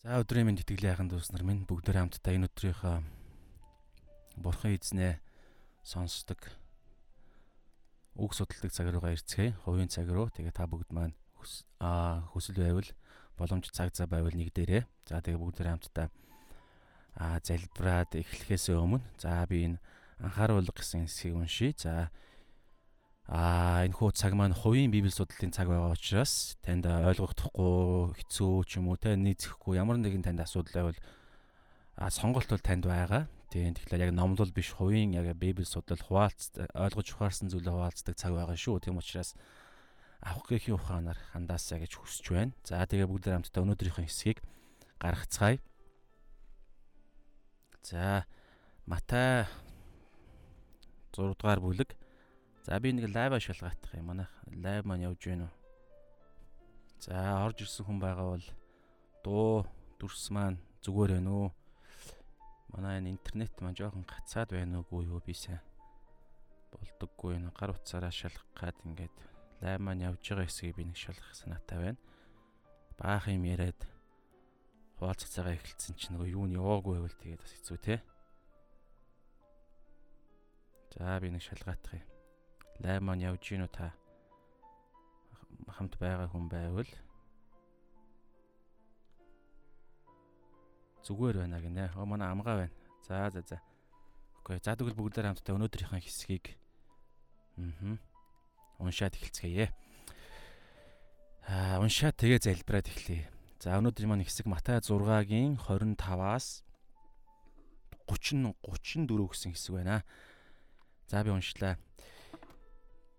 За өдрийн минь тэтгэлийн хайханд дүүс нар минь бүгдээр хамтдаа энэ өдрийнхөө бурхан эзнээ сонсдог үг судалдаг цаг руугаа ирцгээе. Хувийн цаг руу. Тэгээ та бүгд маань аа хүсэл байвал боломж цаг зав байвал нэг дээрээ. За тэгээ бүгдээр хамтдаа аа залбираад эхлэхээс өмнө за би энэ анхааруулга гэсэн хэсгийг уншийе. За Аа энэ хүү цаг маань хувийн библи судлалын цаг байгаа учраас танд ойлгохдохгүй хэцүү ч юм уу те нийцэхгүй ямар нэгэн танд асуудал байвал а сонголт бол танд байгаа. Тийм тэгэхээр яг номлол биш хувийн яг библи судлал хуваалц ойлгож ухаарсан зүйлээ хуваалцдаг цаг байгаа шүү. Тийм учраас авах гэхийн ухаанаар хандаасаа гэж хүсэж байна. За тэгээ бүгд хамтдаа өнөөдрийнхөө хэсгийг гаргацгаая. За Матай 6 дугаар бүлэг За би нэг лайв шалгаах юм манай. Лайв маань явж байна уу? За орж ирсэн хүн байгаа бол дуу дүрс маань зүгээр байна уу? Манай энэ интернет маань жоохон гацаад байна уугүй юу би сайн болдоггүй энэ гар утсаараа шалгах гад ингээд лайв маань явж байгаа хэсгийг би нэг шалгах санаатай байна. Баах юм яриад хуваалцах цагаа эхэлсэн чинь нөгөө юу нь яваагүй байвал тэгээд бас хэцүү те. За би нэг шалгаах юм лайв маань явж гинүү та хамт байгаа хүн байвал зүгээр байна гинэ. Оо манай амгаа байна. За за за. Окей. За тэгвэл бүгдээр хамтдаа өнөөдрийнхөө хэсгийг аа уншаад эхэлцгээе. Аа уншаад тэгээ залбираад эхлэе. За өнөөдрийн маань хэсэг Матай 6-гийн 25-аас 30 34 гэсэн хэсэг байна. За би уншлаа.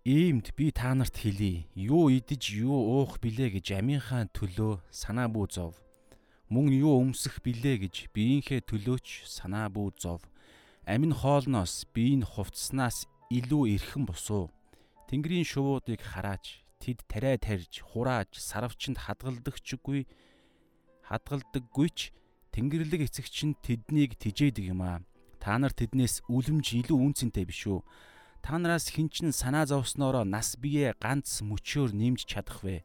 Иймд би та нарт хэлье. Юу идэж, юу уух билээ гэж амийнхаа төлөө санаа бүү зов. Мөн юу өмсөх билээ гэж биеийнхээ төлөөч санаа бүү зов. Амин хоолноос биеийн хувцснаас илүү эрхэм босуу. Тэнгэрийн шувуудыг хараач. Тэд тариа тарьж, хурааж, сарвчанд хадгалдагчгүй хадгалдаггүйч Тэнгэрлэг эцэгч нь тэднийг тижээдэг юм аа. Та нар тэднээс үлэмж илүү үнцэнтэй биш үү? Та нараас хэн ч санаа зовсноороо нас бие ганц мөчөөр нэмж чадах вэ?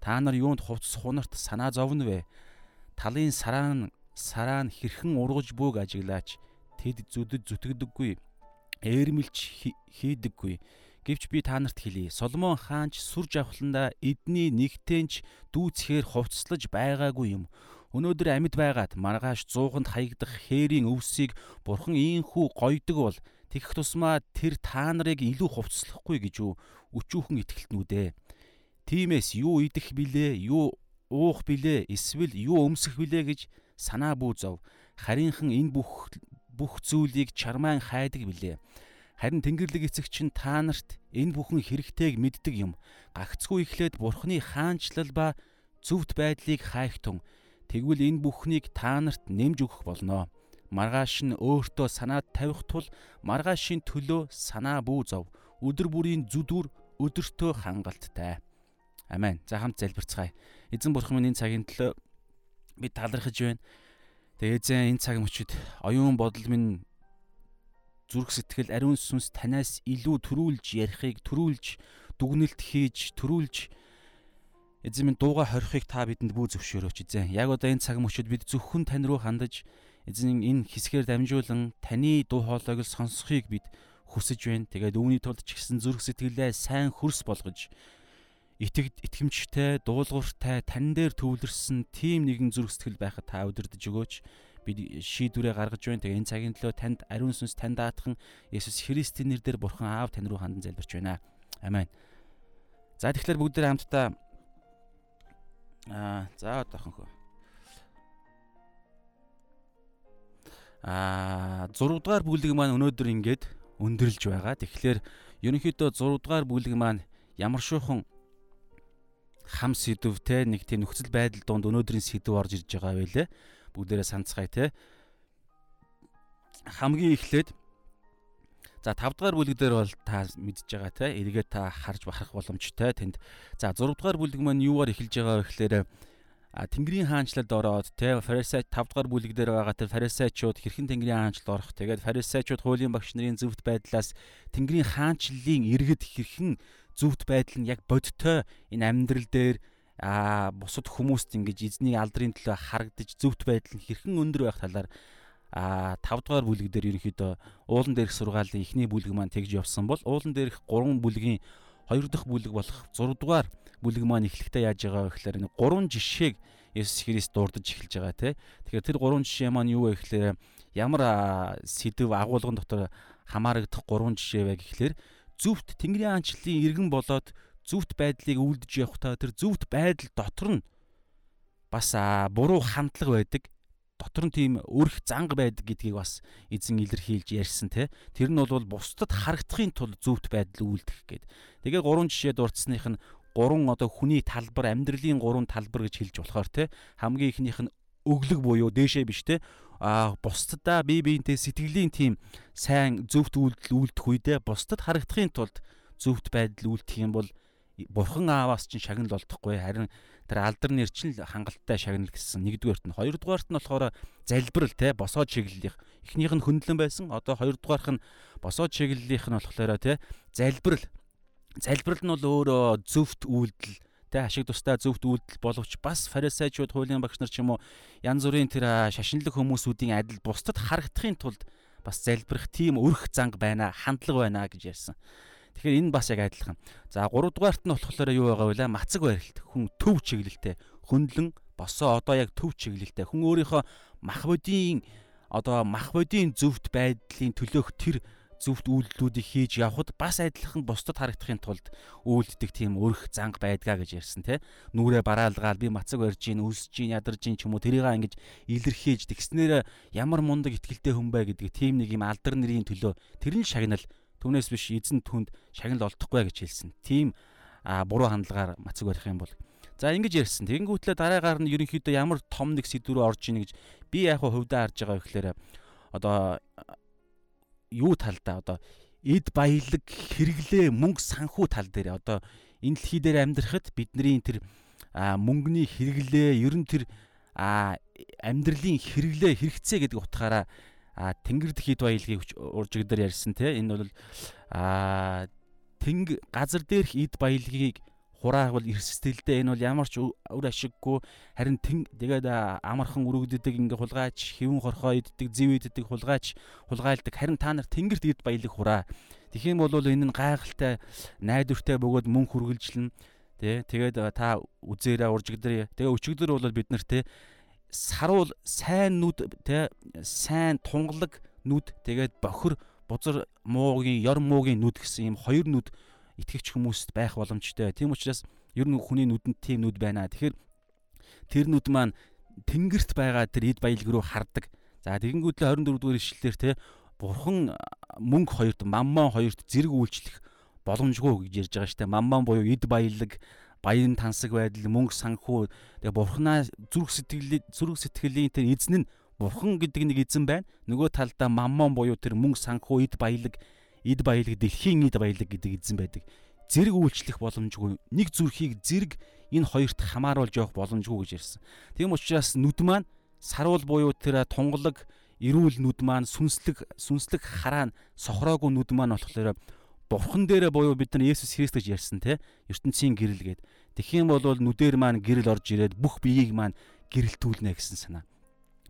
Та нар юунд хувцс хунарт санаа зовно вэ? Талын сараан сараан хэрхэн ургаж бөөг ажиглаач тэд зүдэд зүтгэдэггүй ээрмэлч хийдэггүй гэвч би та нарт хэлье Соломон хаанч сүр жавхланда эдний нэгтэнч дүүцхээр хувцслаж байгаагүй юм өнөөдөр амьд байгаад маргааш 100-нд хаягдах хээрийн өвсийг бурхан ийхүү гойдог бол Тэгэх тусмаа тэр та нарыг илүү хувцслахгүй гэж өчүүхэн итгэлтнүүдээ. Тимээс юу идэх билээ, юу уух билээ, эсвэл юу өмсөх билээ гэж санаа бүү зов. Харинхан энэ бүх бүх зүйлийг чармаан хайдаг билээ. Харин Тэнгэрлэг эцэгч нь та нарт энэ бүхэн хэрэгтэйг мэддэг юм. Гагцгүй ихлээд Бурхны хаанчлал ба зөвхт байдлыг хайхтун. Тэгвэл энэ бүхнийг та нарт нэмж өгөх болно маргааш нь өөртөө санаа тавих тул маргаашийн төлөө санаа бүү зов. Өдөр бүрийн зүдүр өдөртөө хангалттай. Амен. За хамт залбирцгаая. Эзэн бурхан минь энэ цагийн төлөө би талархаж байна. Тэгээ эзэн энэ цаг мөчид оюун бодол минь зүрх сэтгэл ариун сүнс танаас илүү төрүүлж ярихыг төрүүлж дүгнэлт хийж төрүүлж эзэн минь дууга хорихыг та бидэнд бүү зөвшөөрөөч эзэн. Яг одоо энэ цаг мөчид бид зөвхөн тань руу хандаж эзэн энэ хэсгээр дамжуулан таны дуу хоолойг л сонсохыг бид хүсэж байна. Тэгээд үүний тулд ч гэсэн зүрх сэтгэлээ сайн хөрс болгож итгэд итгэмжтэй, дуулууртай тань дээр төвлөрсөн тийм нэгэн зүрх сэтгэл байхад та удирдах өгөөч. Бид шийдвэрээ гаргаж байна. Тэгээ энэ цагийн төлөө танд ариун сүнс тань даатхан Есүс Христийн нэрээр Бурхан Аав тань руу хандан залбирч байна. Амен. За тэгэхээр бүгдээ хамтдаа аа за одоохонхоо Аа 6 дугаар бүлэг маань өнөөдөр ингээд өндөрлж байгаа. Тэгэхээр ерөнхийдөө 6 дугаар бүлэг маань ямар шуухан хам сэдв те нэг тийм нөхцөл байдал донд өнөөдрийн сэдв орж ирж байгаа байлээ. Бүгдээрээ санацгаая те. Хамгийн эхлээд За 5 дугаар бүлэг дээр бол та мэдж байгаа те эргээд та харж бахарах боломжтой тэнд. За 6 дугаар бүлэг маань юугаар эхэлж байгаа вэ гэхээр Тэнгэрийн хаанчлалд ороод те фарисей 5 дугаар бүлэг дээр байгаа те фарисейчууд хэрхэн Тэнгэрийн хаанчлалд орох? Тэгээд фарисейчууд хуулийн багш нарын зөвхт байдлаас Тэнгэрийн хаанчлалын иргэд хэрхэн зөвхт байдал нь яг бодтой энэ амьдрал дээр аа бусад хүмүүст ингэж эзний алдрын төлөө харагдаж зөвхт байдал нь хэрхэн өндөр байх талаар а 5 дугаар бүлэг дээр ерөнхийдөө уулан дээрх сургаалын эхний бүлэг маань тэгж явсан бол уулан дээрх 3 бүлгийн 2 дахь бүлэг болох 6 дугаар бүлэг маань эхлэхдээ яаж байгаа вэ гэхээр нэг 3 жишээг Есүс Христ дурдж эхэлж байгаа те. Тэгэхээр тэр 3 жишээ маань юу вэ гэхээр ямар сэдв агуулгын дотор хамаарагдах 3 жишээ вэ гэхлээр зөвхт Тэнгэрийн аанчлалын иргэн болоод зөвхт байдлыг үлдэж явахдаа тэр зөвхт байдал дотор нь бас буруу хандлага байдаг дотор нь тийм өрх занга байдаг гэдгийг бас эзэн илэрхийлж ярьсан те. Тэр нь бол бусдад харагдахын тулд зөвхт байдал үлдэх гээд. Тэгээ гурван жишээ дурдсаных нь гурван одоо хүний талбар амьдралын гурван талбар гэж хэлж болохоор те. Хамгийн ихнийх нь өглөг буюу дээшээ биш те. А бусдадаа бие биентэй сэтгэлийн тийм сайн зөвхт үйлдэл үлдэх үедээ бусдад харагдахын тулд зөвхт байдал үлдэх юм бол бурхан ааваас чинь шагнал олдохгүй. Харин тэр алдар нэр чинь хангалттай шагнал гэсэн нэгдүгээрт нь. Хоёрдугаарт нь болохоор залбирал те босоод чиглэлийнх. Эхнийх нь хөндлөн байсан. Одоо хоёрдугаарх нь босоод чиглэлийнх нь болохоор те залбирал. Залбирал нь бол өөрөө зөвхт үйлдэл те ашиг тустай зөвхт үйлдэл боловч бас фарисеучуд хуулийн багш нар ч юм уу янз бүрийн тэр шашинлаг хүмүүсүүдийн адил бусдад харагдахын тулд бас залбирах тийм өрх занг байна хандлага байна гэж ярьсан. Тэгэхээр энэ бас яг адилхан. За 3 дугаарт нь болохоор юу байгаа вэ? Мацаг барилт. Хүн төв чиглэлтэй, хөндлөн босоо одоо яг төв чиглэлтэй. Хүн өөрийнхөө мах бодийн одоо мах бодийн зөвхт байдлын төлөөх тэр зөвхт үйлдэлүүдийг хийж явхад бас адилхан бусдад харагдахын тулд үйлддэг тийм өрх занг байдгаа гэж ярьсан те нүрээ бараалгаал би мацаг барьж гин үлсэж гин ядарж гин ч юм уу тэрийг ингэж илэрхийлж тэгснээр ямар мундаг ихтгэлтэй хүн бай гэдэг тийм нэг юм алдар нэрийн төлөө тэр нь шагнал Түүнээс биш эзэн түнд шагнал олдохгүй гэж хэлсэн. Тийм буруу хандлагаар мацаг барих юм бол За ингэж ярьсан. Тэгэнгүүтлээ дараагаар нь ерөнхийдөө ямар том нэг сэдв рүү орж ийн гэж би яг хувьдаа харж байгаа гэхээр одоо юу талдаа одоо эд баялаг хэрэглээ мөнгө санхүү тал дээр одоо энэ дэлхий дээр амьдрахад бидний тэр мөнгөний хэрэглээ ер нь тэр амьдралын хэрэглээ хэрэгцээ гэдэг утгаараа а тэнгэр дэхид баялагийг уржиг дээр ярьсан те? Энэ бол а тэнг газар дээрх эд баялагийг хураах бол эрсдэлтэй энэ бол ямар ч үр ашиггүй. Харин тэгээд амархан өргөддөг ингээ хулгайч хэвэн хорхоо иддэг зэв иддэг хулгайч хулгайлдаг харин та нар тэнгэрт эд баялаг хураа юм бол энэ нь гайхалтай найдвартай бөгөөд мөнх хүргэлжлэн тий тэгээд та үзээрээ уржигдэр тэгээ өчигдөр бол бид нар те саруул сайн нүд те сайн тунгалаг нүд тэгээд бохир бузар муугийн ёр муугийн нүд гэсэн ийм хоёр нүд итгэгч хүмүүст байх боломжтой. Тийм учраас ер нь хүний нүдэнд тийм нүд байна. Тэгэхээр тэр нүд маань тэнгэрт байгаа тэр эд баялаг руу хардаг. За тэгэнгүүтлээ 24 дугаар ишлэлээр те бурхан мөнгө хоёрт маммон хоёрт зэрэг үйлчлэх боломжгүй гэж ярьж байгаа штэ. Маммон буюу эд баялаг баян тансаг байдал, мөнгө санхүү тэгээ бурхнаа зүрх сэтгэлийн зүрх сэтгэлийн тэр эзэн нь бурхан гэдэг нэг эзэн байна. Нөгөө талдаа маммон буюу тэр мөнгө санхүү эд баялаг, эд баялаг дэлхийн эд баялаг гэдэг эзэн байдаг. Зэрэг үйлчлэх боломжгүй. Нэг зүрхийг зэрэг энэ хоёрт хамааруулж явах боломжгүй гэж ярьсан. Тийм учраас нүд маань саруул буюу тэр тунгалаг эрүүл нүд маань сүнслэг сүнслэг хараа сохроогүй нүд маань болохоор бурхан дээрээ буюу бид нар Есүс Христ гэж ярьсан те ертөнцийн гэрэл гээд юм бол нүдээр маань гэрэл орж ирээд бүх биеийг маань гэрэлтүүлнэ гэсэн санаа.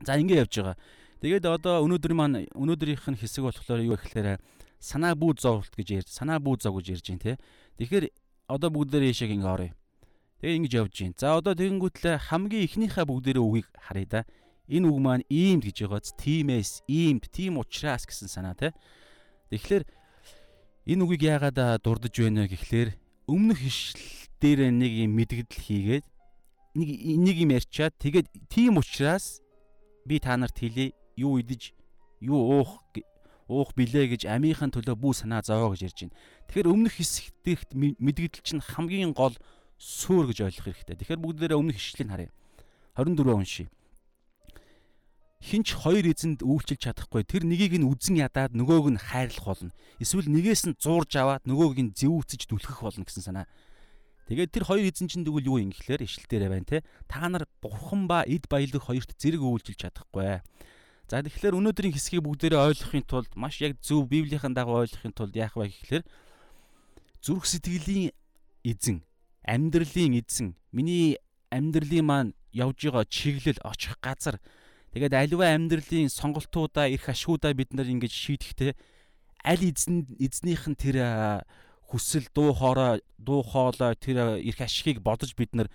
За ингэ явж байгаа. Тэгээд одоо өнөөдөр маань өнөөдрийнх нь хэсэг болохоор юу гэхээр санаа бүү зовлт гэж ярьж санаа бүү зов гэж ярьж байна те. Тэгэхээр одоо бүгдээрээ яшааг ингэ орё. Тэгээ ингэж явж байна. За одоо тэгэнгүүтлээ хамгийн ихнийхээ бүгдээрээ үгийг харъя да. Энэ үг маань иймд гэж байгааз тиймээс иймд тийм учраас гэсэн санаа те. Тэгэхээр Энэ үгийг яагаад дурдж байна гэхлээр өмнөх ишлэл дээр нэг юм мэдгдэл хийгээд нэг нэг юм ярьчаад тэгээд тийм учраас би та нарт хэлье юу идэж юу уух уух билээ гэж амийнхын төлөө бүү санаа зовоо гэж ярьж байна. Тэгэхээр өмнөх хэсэгт мэдгдэл чинь хамгийн гол суур гэж ойлгох хэрэгтэй. Тэгэхээр бүгдээрээ өмнөх ишлэлийг харъя. 24 уншия хинч хоёр эзэнд үйлчилж чадахгүй тэр нэгийг нь үзэн ядаад нөгөөг нь хайрлах болно. Эсвэл нэгээс нь зуурж аваад нөгөөг нь зэвүүцэж дүлхэх болно гэсэн санаа. Тэгээд тэр хоёр эзэн чинь тэгвэл юу юм гэхлээр ишл дээрээ байна те. Та нар бурхан ба эд баялаг хоёрт зэрэг үйлчилж чадахгүй. За тэгэхээр өнөөдрийн хэсгийг бүгдээрээ ойлгохын тулд маш яг зөв Библийн дагуу ойлгохын тулд яах вэ гэхлээр зүрх сэтгэлийн эзэн амьдралын эзэн, миний амьдралын маань явж байгаа чиглэл очих газар. Тэгээд аливаа амьдралын сонголтуудаа, эрх ашгуудаа бид нар ингэж шийдэхдээ аль эзэн эзнийх нь тэр хүсэл дуу хоороо дуу хоолой тэр эрх ашигыг бодож бид нар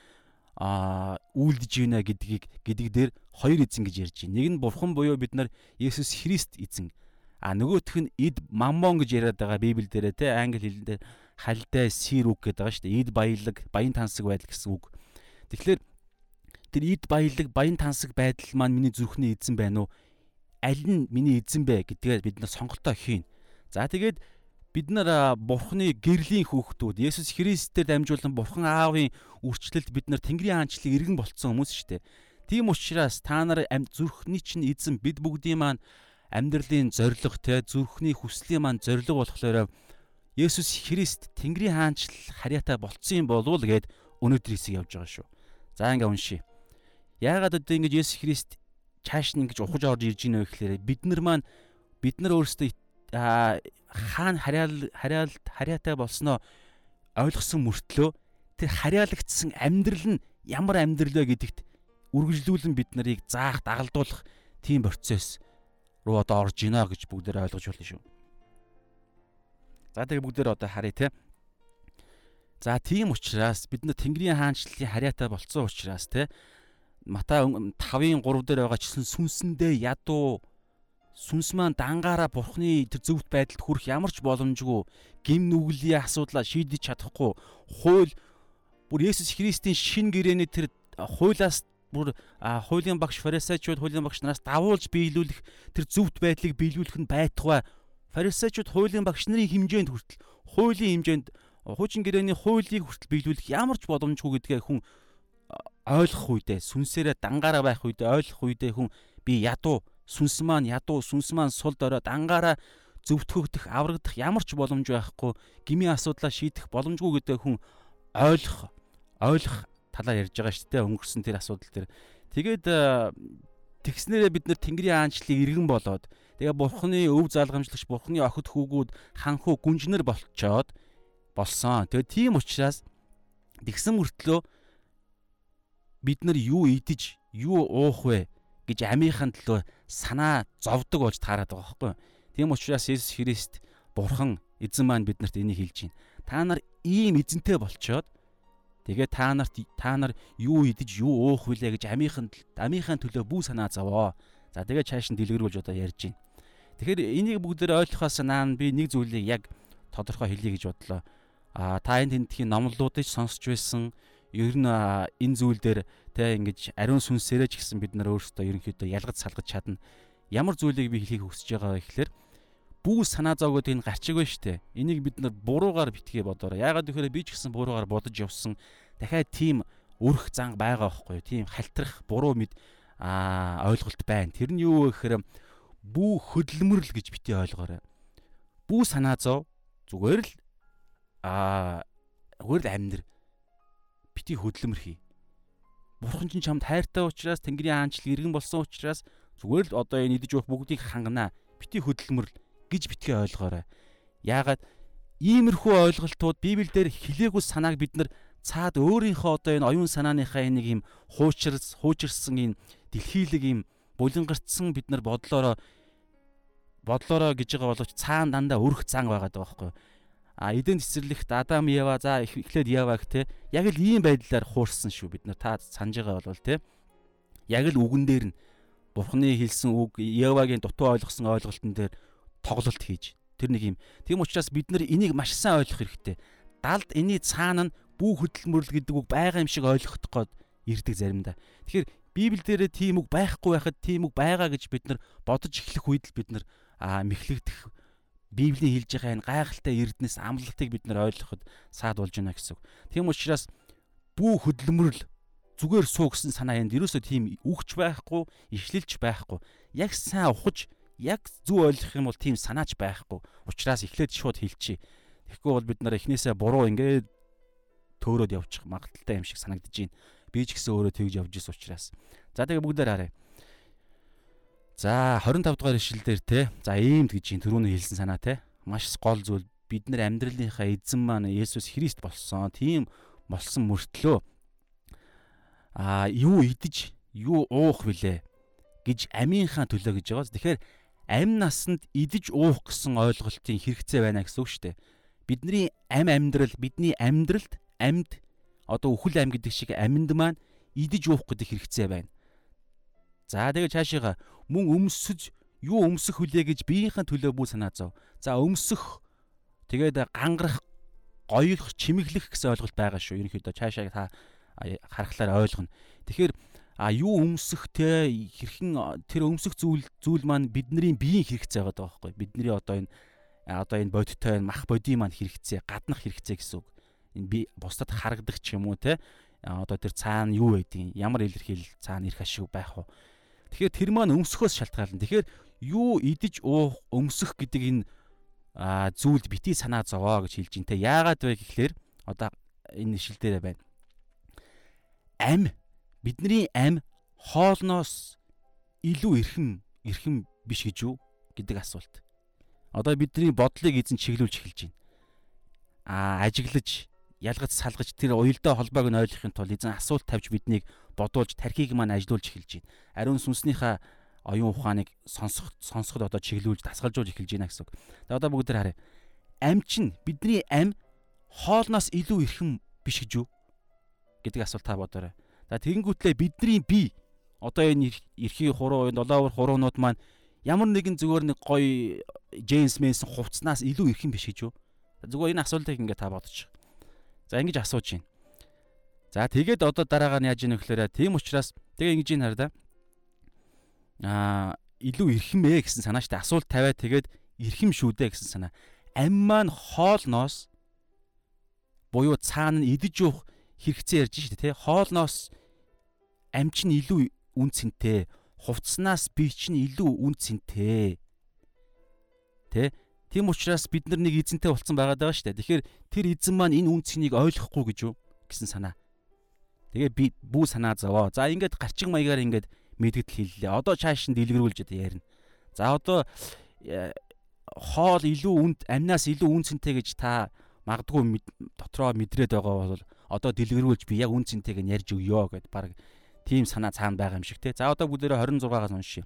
а үйлдэж гинэ гэдгийг гэдэг дээр хоёр эзэн гэж ярьж байна. Нэг нь бурхан буюу бид нар Есүс Христ эзэн. А нөгөөх нь эд маммон гэж яриад байгаа Библиэл дээр те англи хэлээр халдаа сир үг гэдэг байгаа шүү дээ. Эд баялаг, баян тансаг байдал гэсэн үг. Тэгэхээр тэр эд баялаг, баян тансаг байдал маань миний зүрхний эзэн байна уу? Аль нь миний эзэн бэ гэдгээ бид нар сонголтоо хийн. За тэгээд бид нар бурхны гэрлийн хүүхдүүд Есүс Христээр дамжуулан бурхан аавын үрчлэлд бид нар Тэнгэрийн хаанчлалыг иргэн болцсон хүмүүс шүү дээ. Тийм учраас та нар зүрхний чинь эзэн бид бүгдийн маань амьдралын зориг те зүрхний хүслийн маань зориг болохоор Есүс Христ Тэнгэрийн хаанчл харьяатай болцсон юм болов гэд өнөөдөр хэсэг явж байгаа шүү. За ингээ уншия. Яагаад одоо ингэж Есүс Христ чааш нь ингэж ухаж орж ирж байна вэ гэхээр бид нар маань бид нар өөрсдөө хаана харьяал харьяал харьяатай болсноо ойлгосон мөртлөө тэр харьяалагдсан амьдрал нь ямар амьдрал вэ гэдэгт үргэлжлүүлэн бид нарыг заах дагалдуулах тийм процесс руу одоо орж гинэ гэж бүгдээр ойлгож болно шүү. За тэгээ бүгдээр одоо харъя те. За тийм учраас бид нар Тэнгэрийн хаанчлалын харьяатай болцсон учраас те Матай 5-ын 3 дээр байгаа чисэн сүнсэндээ ядуу. Сүнс маань дангаараа бурхны тэр зөвхт байдалд хүрэх ямар ч боломжгүй гим нүглийн асуудлаа шийдэж чадахгүй хууль бүр Есүс Христийн шин гэрээний тэр хуулиас бүр хуулийн багш фарисеучуд хуулийн багш нараас давуулж биелүүлэх тэр зөвхт байдлыг биелүүлэх нь байтугай. Фарисеучуд хуулийн багш нарын хэмжээнд хүртэл хуулийн хэмжээнд хуучин гэрээний хуулийг хүртэл биелүүлэх ямар ч боломжгүй гэдгээ хүн ойлгох үедээ сүнсээрээ дангаараа байх үедээ ойлгох үедээ хүн би ядуу сүнс маань ядуу сүнс маань сул дорой дангаараа зөвтгөгдөх аврагдах ямар ч боломж байхгүй гмийн асуудлаа шийдэх боломжгүй гэдэг хүн ойлгох ойлгох талаар ярьж байгаа шүү дээ өнгөрсөн тэр асуудал дээр. Тэгээд тэгснээрээ бид нэр Тэнгэрийн аанчлалыг иргэн болоод тэгээ Бурхны өв залгамжлагч Бурхны охид хүүгүүд ханхуу гүнжнэр болцоод болсон. Тэгээ тийм учраас тэгсэн мөртлөө бид нар юу идэж, юу уух вэ гэж амийнхан төлөө санаа зовдөг болж таарад байгаа байхгүй. Тийм учраас Иесус Христ Бурхан эзэн маань биднэрт энийг хэлж байна. Та нар ийм эзэнтэй болчоод Тэгээ та нарт та нар юу идэж юу уух вүлээ гэж амийнхан амийнхаа төлөө бүү санаа зовоо. За тэгээ чааш нь дэлгэрүүлж одоо ярьж байна. Тэгэхээр энийг бүгдээр ойлгохоос наан би нэг зүйлийг яг тодорхой хэлье гэж бодлоо. А та энэ тентхийн номлолуудыг сонсч байсан ер нь энэ зүйл дээр те ингэж ариун сүнсээрээ ч гэсэн бид нар өөрсдөө ерөнхийдөө ялгаж салгаж чадна. Ямар зүйлийг би хэлхийг хүсэж байгаа вэ гэхээр бүү санаа зовгод энэ гарчиг байна штэ. Энийг бид нар буруугаар битгий бодоорой. Яагаад гэхээр би ч гэсэн буруугаар бодож явсан. Дахиад тийм өрх занг байгаа байхгүй юу? Тийм халтрах буруу мэд аа ойлголт байна. Тэр нь юу вэ гэхээр бүү хөдөлмөрл гэж бити ойлгоорой. Бүү санаа зов зүгээр л аа зүгээр л амьдр. Бити хөдөлмөр хий. Бурхан чинь чамд хайртай учраас Тэнгэрийн хаанчлал иргэн болсон учраас зүгээр л одоо энэ идэж уух бүгдийг ханганаа. Бити хөдөлмөрл гэж битгий ойлгоорой. Яагаад иймэрхүү ойлголтууд Библиэлд хилээгүй санааг бид нар цаад өөрийнхөө одоо энэ оюун санааныхаа энийг юм хуучирс хуучирсан энэ дэлхийлэг юм булангарцсан бид нар бодлороо бодлороо гэж байгаа боловч цаана дандаа өрх зан байгаа даа байхгүй а эдэн цэцэрлэгт Адам Ева за эхлээд Еваг те яг л ийм байдлаар хуурсан шүү бид нар та санаж байгаа бол те яг л үгэн дээр нь Бурхны хэлсэн үг Евагийн дутуу ойлгосон ойлголтын дээр тоглолт хийж тэр нэг юм. Тийм учраас бид нар энийг маш сайн ойлгох хэрэгтэй. Далд энэний цаана нь бүх хөдөлмөрлөл гэдэг үг байгаа юм шиг ойлгох гээд ирдэг заримдаа. Тэгэхээр Библи дээрээ тийм үг байхгүй байхад тийм үг байгаа гэж бид нар бодож эхлэх үед л бид нар мэхлэгдэх Библийн хэлж байгаа энэ гайхалтай эрдэнэс амлалтыг бид нар ойлгоход саад болж байна гэсэн үг. Тийм учраас бүх хөдөлмөрл зүгээр суу гэсэн санаа энд ерөөсөө тийм үгч байхгүй, ишлэлч байхгүй. Яг сайн ухаж яг зөв ойлгох юм бол тийм санаач байхгүй. Учираас эхлээд шууд хэлчихье. Тэгэхгүй бол бид нар эхнээсээ буруу ингээд төөрөөд явчих магадaltaй юм шиг санагдаж байна. Би ч гэсэн өөрөө тэгж явж исэн учраас. За тэгээ бүгдээр харъя. За 25 дугаар ишлэл дээр те. За иймд гэж юм түрүүний хэлсэн санаа те. Маш гол зүйл бид нар амьдралынхаа эзэн маань Есүс Христ болсон. Тийм молсон мөртлөө а юу идэж юу уух вүлээ гэж амийнхаа төлөө гэж байгаа. Тэгэхээр амь насанд идэж уух гэсэн ойлголтын хэрэгцээ байна гэсэн үг шүү дээ. Бидний амь амьдрал, бидний амьдралд амьд одоо үхэл ам гэдэг шиг амьд маань идэж уух гэдэг хэрэгцээ байна. За тэгээ цаашаа мөн өмсөж юу өмсөх хүлээ гэж биеийнхэн төлөө бүү санаа зов. За өмсөх тэгээд гангарах, гоёлох, чимэглэх гэсэн ойлголт байгаа шүү. Ерөнхийдөө цаашаа та харахаар ойлгоно. Тэгэхээр а юу өмсөх те хэрхэн тэр өмсөх зүйл зүйл маань бидний биеийн хэрэгцээ байгаа байхгүй. Бидний одоо энэ одоо энэ бодиттой мах боди маань хэрэгцээ, гаднах хэрэгцээ гэсэн үг. Энэ би бусдад харагдах ч юм уу те одоо тэр цаана юу байдгийг ямар илэрхийл цаана ирэх ашиг байх вэ? Тэгэхээр тэр маань өмсөхөөс шалтгаална. Тэгэхээр юу идэж уух, өмсөх гэдэг энэ зүйлд бити санаа зовоо гэж хэлж байна те. Яагаад вэ гэхлээр одоо энэ ишил дээр байна. Ам бидний ам хоолноос илүү эрхэм эрхэм биш гэж юу гэдэг асуулт. Одоо бидний бодлыг эзэн чиглүүлж эхэлж байна. Аа ажиглаж ялгаж салгаж тэр уялдаа холбоог нь ойлгохын тулд эзэн асуулт тавьж биднийг бодуулж тархийг маань ажилуулж эхэлж байна. Ариун сүнснийхаа оюун ухааныг сонсох сонсоход одоо чиглүүлж дасгалжуулж эхэлж байна гэсэн үг. Тэгээ одоо бүгд тэр харъя. Ам чинь бидний ам хоолноос илүү эрхэм биш гэж юу гэдэг асуулт та бодоорой. За тэгэнгүүтлээ бидний бие одоо энэ эрхийн хуруу долоовор хуруунууд маань ямар нэгэн зүгээр нэг гоё Джеймс Мэнсэн хувцснаас илүү эрхэм биш гэж юу? Зүгээр энэ асуултыг ингээ та бодчих. За ингэж асууж байна. За тэгээд одоо дараагаар нь яаж ийнө гэхээр тийм учраас тэгээ ингэж ийн хараа. Аа илүү эрхэм ээ гэсэн санаа штэ асуулт тавиад тэгээд эрхэм шүү дээ гэсэн санаа. Ам маань хоолноос буюу цаана нь идэж уух хэрэгцээ ярьж штэ тий. Хоолноос ам чинь илүү үн цэнтэй. Хувцснаас би чинь илүү үн цэнтэй. Тэ Тийм учраас бид нар нэг эзэнтэй болцсон байгаад байгаа шүү дээ. Тэгэхээр тэр эзэн маань энэ үн цэнийг ойлгохгүй гэж юу гэсэн санаа. Тэгээ би бүү санаа зовоо. За ингээд гарчин маягаар ингээд мэдгэдэл хэллээ. Одоо чааш нь дэлгэрүүлж ярина. За одоо э, хоол илүү үнд амнаас илүү үн цэнтэй гэж та магадгүй дотроо мэдрээд байгаа бол одоо дэлгэрүүлж би яг үн цэнтэйг нь ярьж өгөө гэд баг тийм санаа цаана байгаа юм шиг те. За одоо бүгдээрээ 26-аас уншия.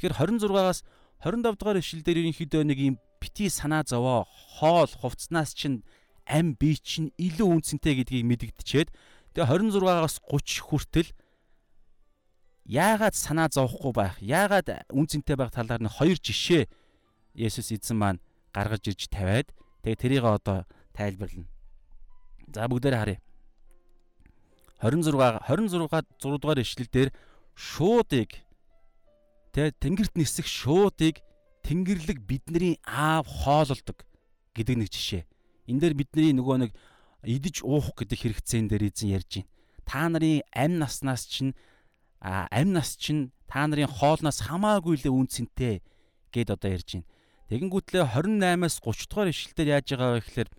Тэгэхээр 26-аас 25 дугаар ишлэл дээр ерөнхийдөө нэг юм бити санаа зовоо хоол хувцснаас чинь ам бие чинь илүү үнцэнтэй гэдгийг мэдэгдчихэд тэгээ 26-аас 30 хүртэл яагаад санаа зовхгүй байх яагаад үнцэнтэй байх талаар нь хоёр жишээ Есүс эзэн маань гаргаж ирж тавиад тэгээ тэрийг одоо тайлбарлана. За бүгдээрээ харъя. 26 26 6 дугаар ишлэл дээр шуудыг тэ тэнгэрт нисэх шуудыг Тэнгэрлэг бидний аав хоололдог гэдэг нэг жишээ. Энэ дээр бидний нөгөө нэг идэж уух гэдэг хэрэгцээн дээр эзэн ярьж байна. Та нарын амь наснаас чинь амь нас чинь та нарын хоолноос хамаагүй л үнцэнтэй гэд одоо ярьж байна. Тэгэнгүүтлээ 28-аас 30 дугаар ишлэлээр яаж байгаа вэ гэхээр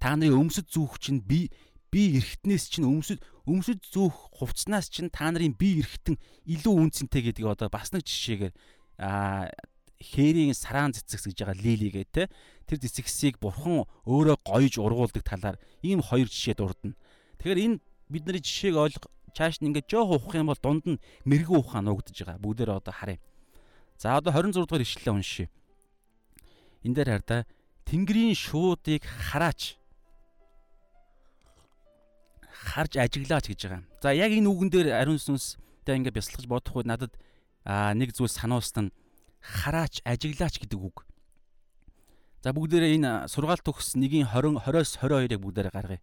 та нарын өмсөд зүүх чинь би би эргэтнээс чинь өмсөд өмсөд зүүх хувцснаас чинь та нарын би эргэтэн илүү үнцэнтэй гэдэг одоо бас нэг жишээгээр хээрийн сараан цэцэгс гэж байгаа лилигээ те тэр цэцэгсийг бурхан өөрөө гоёж ургуулдаг талаар ийм хоёр жишээ дурдна. Тэгэхээр энэ бидний жишээг ойлгох чааш нь ингээд жоох ухах юм бол дунд нь мэрэгэн ухаан нуугдж байгаа. Бүгдээр одоо харъя. За одоо 26 дугаар ишлэлээ уншия. Энд дээр хар та Тэнгэрийн шуудыг хараач харж ажиглаач гэж байгаа. За яг энэ үгэн дээр ариун сүнстэй ингээд бясалгаж бодох үед надад аа нэг зүйл сануулсан нь хараач, ажиглаач гэдэг үг. За бүгдээрээ энэ сургаалт төгс 1-ийн 20 20-оос 22-ыг бүгдээрээ гаргая.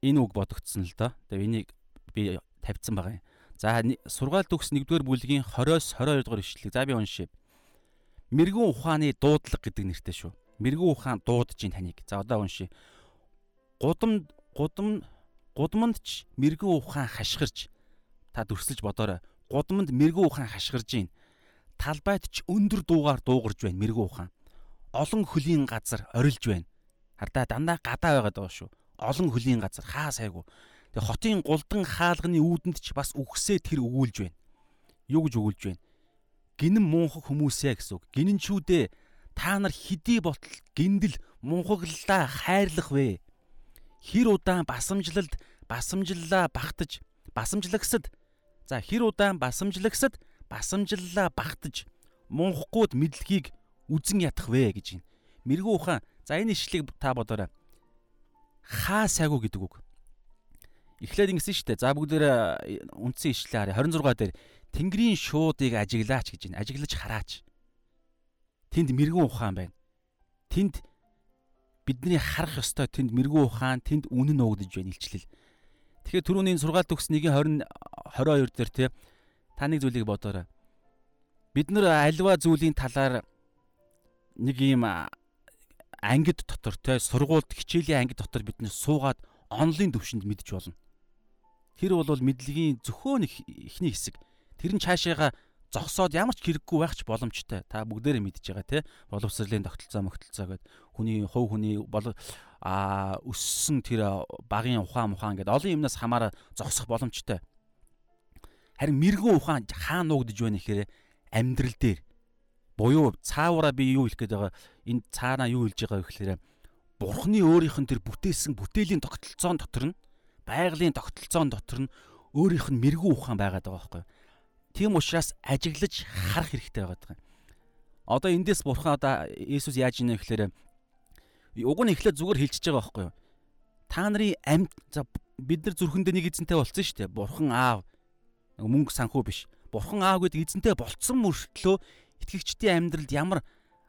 Энэ үг бодогдсон л доо. Тэгээ энийг би тавьсан байгаа юм. За сургаалт төгс 1-р бүлгийн 20-оос 22 дугаар ишлэг. За би уншия. Мэргэн ухааны дуудлага гэдэг нэртэй шүү. Мэргэн ухаан дуудаж ин таныг. За одоо уншия. Гудам гудам гудамд ч мэргэн ухаан хашгирч та дүрслэж бодоорой. Гудамд мэргэн ухаан хашгирж ийн талбайд ч өндөр дуугаар дуугарж байна мэрэгүү ухаан. Олон хөлийн газар орилж байна. Хардаа дандаа гадаа байгаад байгаа шүү. Олон хөлийн газар хаа сайгүй. Тэгээ хотын гулдан хаалганы үүдэнд ч бас үгсээ тэр өгүүлж байна. Юу гэж өгүүлж байна? Гинэн муухаг хүмүүсээ гэсэн үг. Гинэнчүүдээ та нар хидий ботл гиндэл мунхаглалаа хайрлах вэ? хэр удаан басамжлалд басамжллаа багтаж басамжлагсад за хэр удаан басамжлагсад басамжллаа багтаж мунхгүйд мэдлэгийг үзен ятах вэ гэж байна. Мэргүү ухаан за энэ ишлэгийг та бодоорой. Хаа сайгуу гэдэг үг. Эхлээд ингэсэн шүү дээ. За бүгдээр үндсэн ишлээ харъя. 26 дээр Тэнгэрийн шуудыг ажиглаач гэж байна. Ажиглаж хараач. Тэнд мэрэгэн ухаан байна. Тэнд бидний харах ёстой тэнд мэрэгэн ухаан, тэнд үнэн нуугдж байна илчлэл. Тэгэхээр түрүүний сургаалт төгс 1-20 22 дээр те та нэг зүйлийг бодоорой. Бид нар альва зүйлийн талаар нэг юм ангид дотор те сургуульд хичээлийн ангид дотор бид нар суугаад онлайн төвшөнд мэдж болно. Тэр бол мэдлэгийн зөвхөн ихний хэсэг. Тэр нь цаашаага зогсоод ямар ч хэрэггүй байх ч боломжтой. Та бүгдээрээ мэдж байгаа тий. Боловсролын тогтолцоо мөгтөлцөө гэдэг хүний хувь хүний бол а өссөн тэр багын ухаан ухаан гэдэг олон юмнаас хамаараа зогсох боломжтой. Харин мэрэгэн ухаан хаа нуугдж байна гэхээр амьдрал дээр буюу цаавараа би юу хэлэх гээд байгаа энэ цаанаа юу хэлж байгаа вэ гэхээр бурхны өөрийнх нь тэр бүтээсэн бүтээлийн тогтолцоон дотор нь байгалийн тогтолцоон дотор нь өөрийнх нь мэрэгүү ухаан байгаад байгаа байхгүй. Тийм учраас ажиглаж харах хэрэгтэй байгаа юм. Одоо эндээс бурхан одоо Иесус яаж ийнэ гэхээр уг нь эхлээд зүгээр хэлчихэж байгаа байхгүй юу? Та нарын амьд за бид нар зүрхэндээ нэг эзэнтэй болцсон шүү дээ. Бурхан аав мөнгө санхүү биш. Бурхан аав гэдэг эзэнтэй болцсон мөртлөө итгэгчдийн амьдралд ямар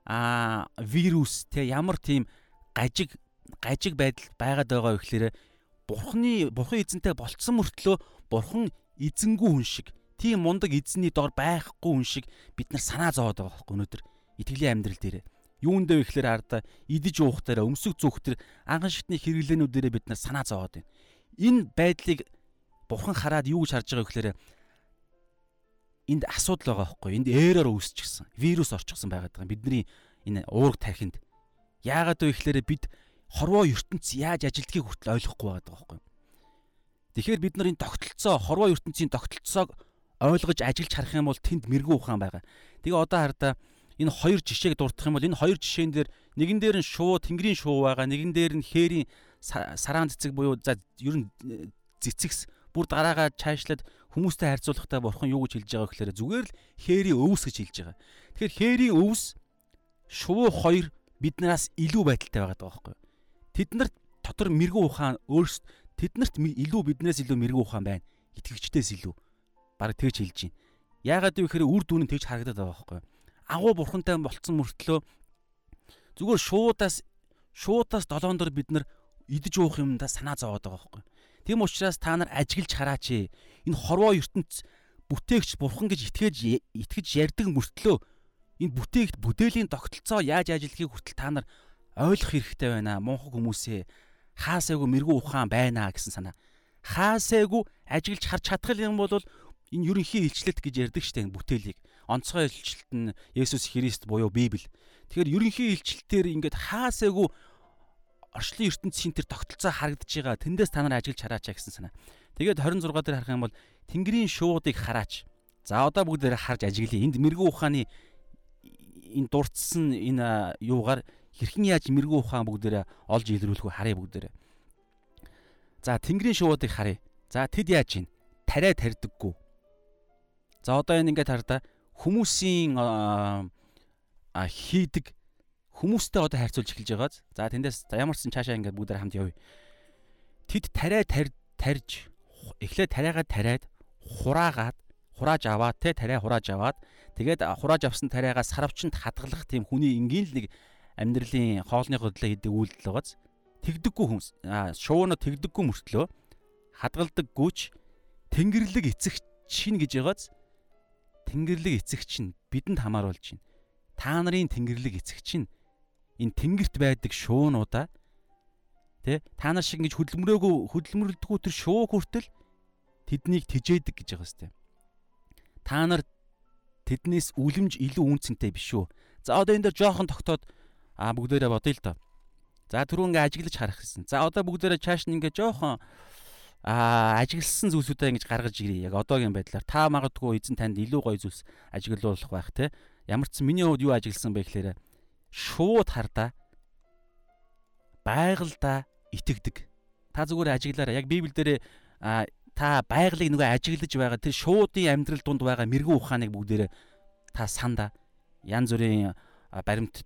а вирус те ямар тийм гажиг гажиг байдал байгаад байгаа вэ гэхээр бурхны бурхан эзэнтэй болцсон мөртлөө бурхан эзэнгүй хүн шиг тийм мундаг эзний дор байхгүй хүн шиг бид нар санаа зовоод байгаа байхгүй өнөөдөр итгэлийн амьдрал дээр юундээ вэ гэхээр арда идэж уух дээр өмсөг зүүх дээр анхан шатны хэрэглээнүүдээр бид нар санаа зовоод байна. Энэ байдлыг бурхан хараад юу гэж харж байгаа вэ гэхээр энд асуудал байгаа байхгүй энд эррор үүсчихсэн вирус орчихсон байгаад байгаа бидний энэ уурга тархинд яагаад вэ гэхээр бид хорвоо ертөнц яаж ажилдгийг хүртэл ойлгохгүй байгаа байхгүй. Тэгэхээр бид нар энэ тогтолцоо хорвоо ертөнцийн тогтолцоог ойлгож ажиллаж харах юм бол тэнд мэрэгүү ухаан байгаа. Тэгээ одоо хардаа энэ хоёр жишээг дурдах юм бол энэ хоёр жишээн дээр нэгэн дээр нь шуу тэнгэрийн шуу байгаа, нэгэн дээр нь хээрийн сараан цэцэг буюу за ер нь э, цэцэгс бүр дараагаа чаашлаад хүмүүстэй харьцуулахдаа бурхан юу гэж хэлж байгаа гэхээр зүгээр л хээрийн өвс гэж хэлж байгаа. Тэгэхээр хээрийн өвс шувуу хоёр биднээс илүү байдалтай байгаа даа байхгүй. Тэднэрт дотор мэрэгүү ухаан өөрсд тэднэрт илүү биднээс илүү мэрэгүү ухаан байна. Итгэгчдээс илүү. Бараг тэгж хэлж байна. Яагаад вэ гэхээр үр дүн нь тэгж харагдаад байгаа байхгүй. Агуу бурхантай болцсон мөртлөө зүгээр шуудаас шуудаас долоон дор бид нар идэж уух юмдаа санаа зовоод байгаа байхгүй. Тийм учраас та нар ажиглж хараач. Энэ хорвоо ертөнц бүтээгч бурхан гэж итгэж итгэж ярьдаг мөртлөө энэ бүтээгт бүдээлийн тогтолцоо яаж ажиллахыг хүртэл та нар ойлгох хэрэгтэй байна. Монхог хүмүүсээ хаасайгу мэрэгүү ухаан байна гэсэн санаа. Хаасайгу ажиглж харж чадах юм бол энэ ерөнхий илчлэлт гэж ярьдаг штеп бүтээлийг. Онцгой илчлэлт нь Есүс Христ буюу Библи. Тэгэхээр ерөнхий илчлэлтээр ингээд хаасайгу орчлын ертөнцийн тэр тогтолцоо харагдаж байгаа. Тэндээс та нар ажиглж хараач гэсэн санаа. Тэгээд 26 дээр харах юм бол Тэнгэрийн шуудыг хараач. За одоо бүгдээр харж ажиглая. Энд мэрэгүү ухааны энэ дурдсан энэ юугаар хэрхэн яаж мэрэгүү ухаан бүгдээрээ олж илрүүлэх вэ харъя бүгдээрээ. За тэнгэрийн шуудыг харъя. За тэд яаж ийн? Тариа тарьдаггүй. За одоо энэ ингээд хардаа хүмүүсийн хийдэг хүмүүстэй одоо харьцуулж эхэлж байгааз. За тэндээс ямар ч сан цаашаа ингээд бүгдээр хамт явъя. Тэд тариа тарьж эхлээд тариагаа тариад хураагаад хурааж аваад те тариа хурааж аваад тэгээд хурааж авсан тариагаа сарвчанд хадгалах тийм хүний энгийн л нэг амьдралын хоолны хөдлөө хийдэг үйлдэл байгааз тэгдэггүй хүмүүс шууна тэгдэггүй мөртлөө хадгалдаггүйч тэнгэрлэг эцэг чинь гэж байгааз тэнгэрлэг эцэг чинь бидэнд хамааруулж байна. Та нарын тэнгэрлэг эцэг чинь энэ тэнгэрт байдаг шуунуудаа тэ та нар шиг ингэж хөдөлмөрөөгөө хөдөлмөрлөдгөө тэр шуу хүртэл тэднийг тижээдэг гэж байгаа сте. Та нар тэднээс үлэмж илүү үнцэнтэй биш үү? За одоо энэ дээр жоохон тогтоод Аа бүгдээрээ бодъё л доо. За түрүү ингээ ажиглаж харах гэсэн. За одоо бүгдээрээ чааш нь ингээ жоохон аа ажигласан зүйлсүүдээ ингэж гаргаж ирээ. Яг одоогийн байдлаар та магадгүй эзэн танд илүү гоё зүйлс ажиглуулах байх те. Ямар ч миний хувьд юу ажигласан бэ гэхээр шууд хардаа байгальдаа итгэдэг. Та зүгээр ажиглаараа. Яг Библиэл дээр та байгалыг нөгөө ажиглаж байгаа тэр шуудын амьдрал донд байгаа мэрэгэн ухааныг бүгдээрээ та санда янз бүрийн баримтд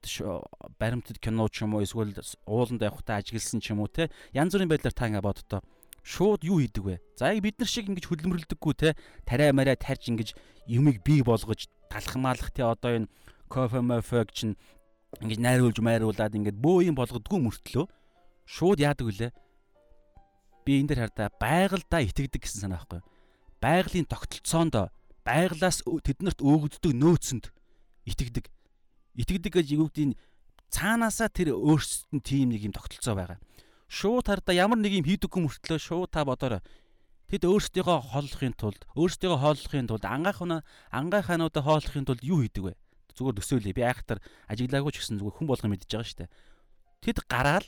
баримтд кино ч юм уу эсвэл ууланд явахдаа ажигласан ч юм уу те янз бүрийн байдлаар та ингээ боддоо шууд юу хийдэг вэ? За яг бид нар шиг ингэж хөдөлмөрлөдөггүй те тариа мараа тарж ингэж юмыг бий болгож талхамаалах те одоо энэ кофе мофег чинь ингэж найруулж майруулад ингэж бөө юм болгодгүй мөртлөө шууд яадаг вүлээ? Би энэ дэр хардаа байгальдаа итгэдэг гэсэн санаа байхгүй. Байгалийн тогтолцоонд байгалаас тэднэрт өгөгддөг нөөцөнд итгэдэг. Итгэдэг гэж юу гэдэг цаанаасаа тэр өөрсдөд нь тийм нэг юм тогтолцоо байгаа. Шууд хардаа ямар нэг юм хийдэггүй мөртлөө шууд та бодорой. Тэд өөрсдийгөө хооллохын тулд өөрсдийгөө хооллохын тулд ангайхнаа ангайхаануудаа хооллохын тулд юу хийдэг вэ? Зүгээр төсөөлье. Би айхтар ажиглаагүй ч гэсэн зүгээр хүн болгон мэдж байгаа шүү дээ. Тэд гараал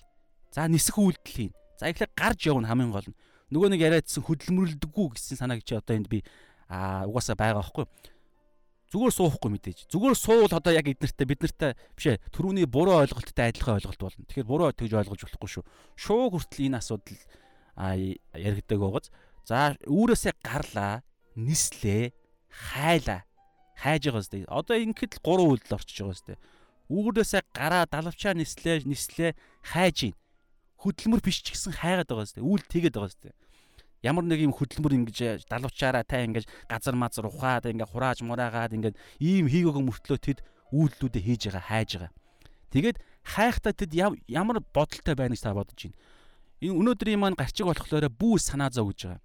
за нисэх үйлдэл хийн. За эхлээ гарч явна хамгийн гол нь. Нөгөө нэг яриадсан хөдөлмөрлөдөггүй гэсэн санааг чи одоо энд би аа угаасаа байгаа байхгүй. Зүгээр суухгүй мэдээж. Зүгээр суул одоо яг эднэртээ бид нартай биш ээ. Төрөүний буруу ойлголттой адилхан ойлголт болно. Тэгэхээр буруу тэгж ойлгож болохгүй шүү. Шууг хүртэл энэ асуудал яригдаг байгааз. За үүрээсээ гарлаа, нислээ, хайлаа. Хайж байгаа зү. Одоо ингээд л гурван үйлдэл орчиж байгаа зү. Үүрээсээ гараа далавчаа нислээ, нислээ, хайж ийн хөдөлмөр биш ч гэсэн хайгаад байгаа сте. Үйл тэгээд байгаа сте. Ямар нэг юм хөдөлмөр ингэж далуучаараа та ингэж газар мазар ухаад ингэ хурааж мураагаад ингэ ийм хийгээгөө мөртлөө тэд үйлдэлүүдээ хийж байгаа хайж байгаа. Тэгээд хайхтаа тэд ямар бодолтой байна гэж та бодож байна. Энэ өнөөдрийн маань гарчиг болохоор бүү санаа зов гэж байгаа.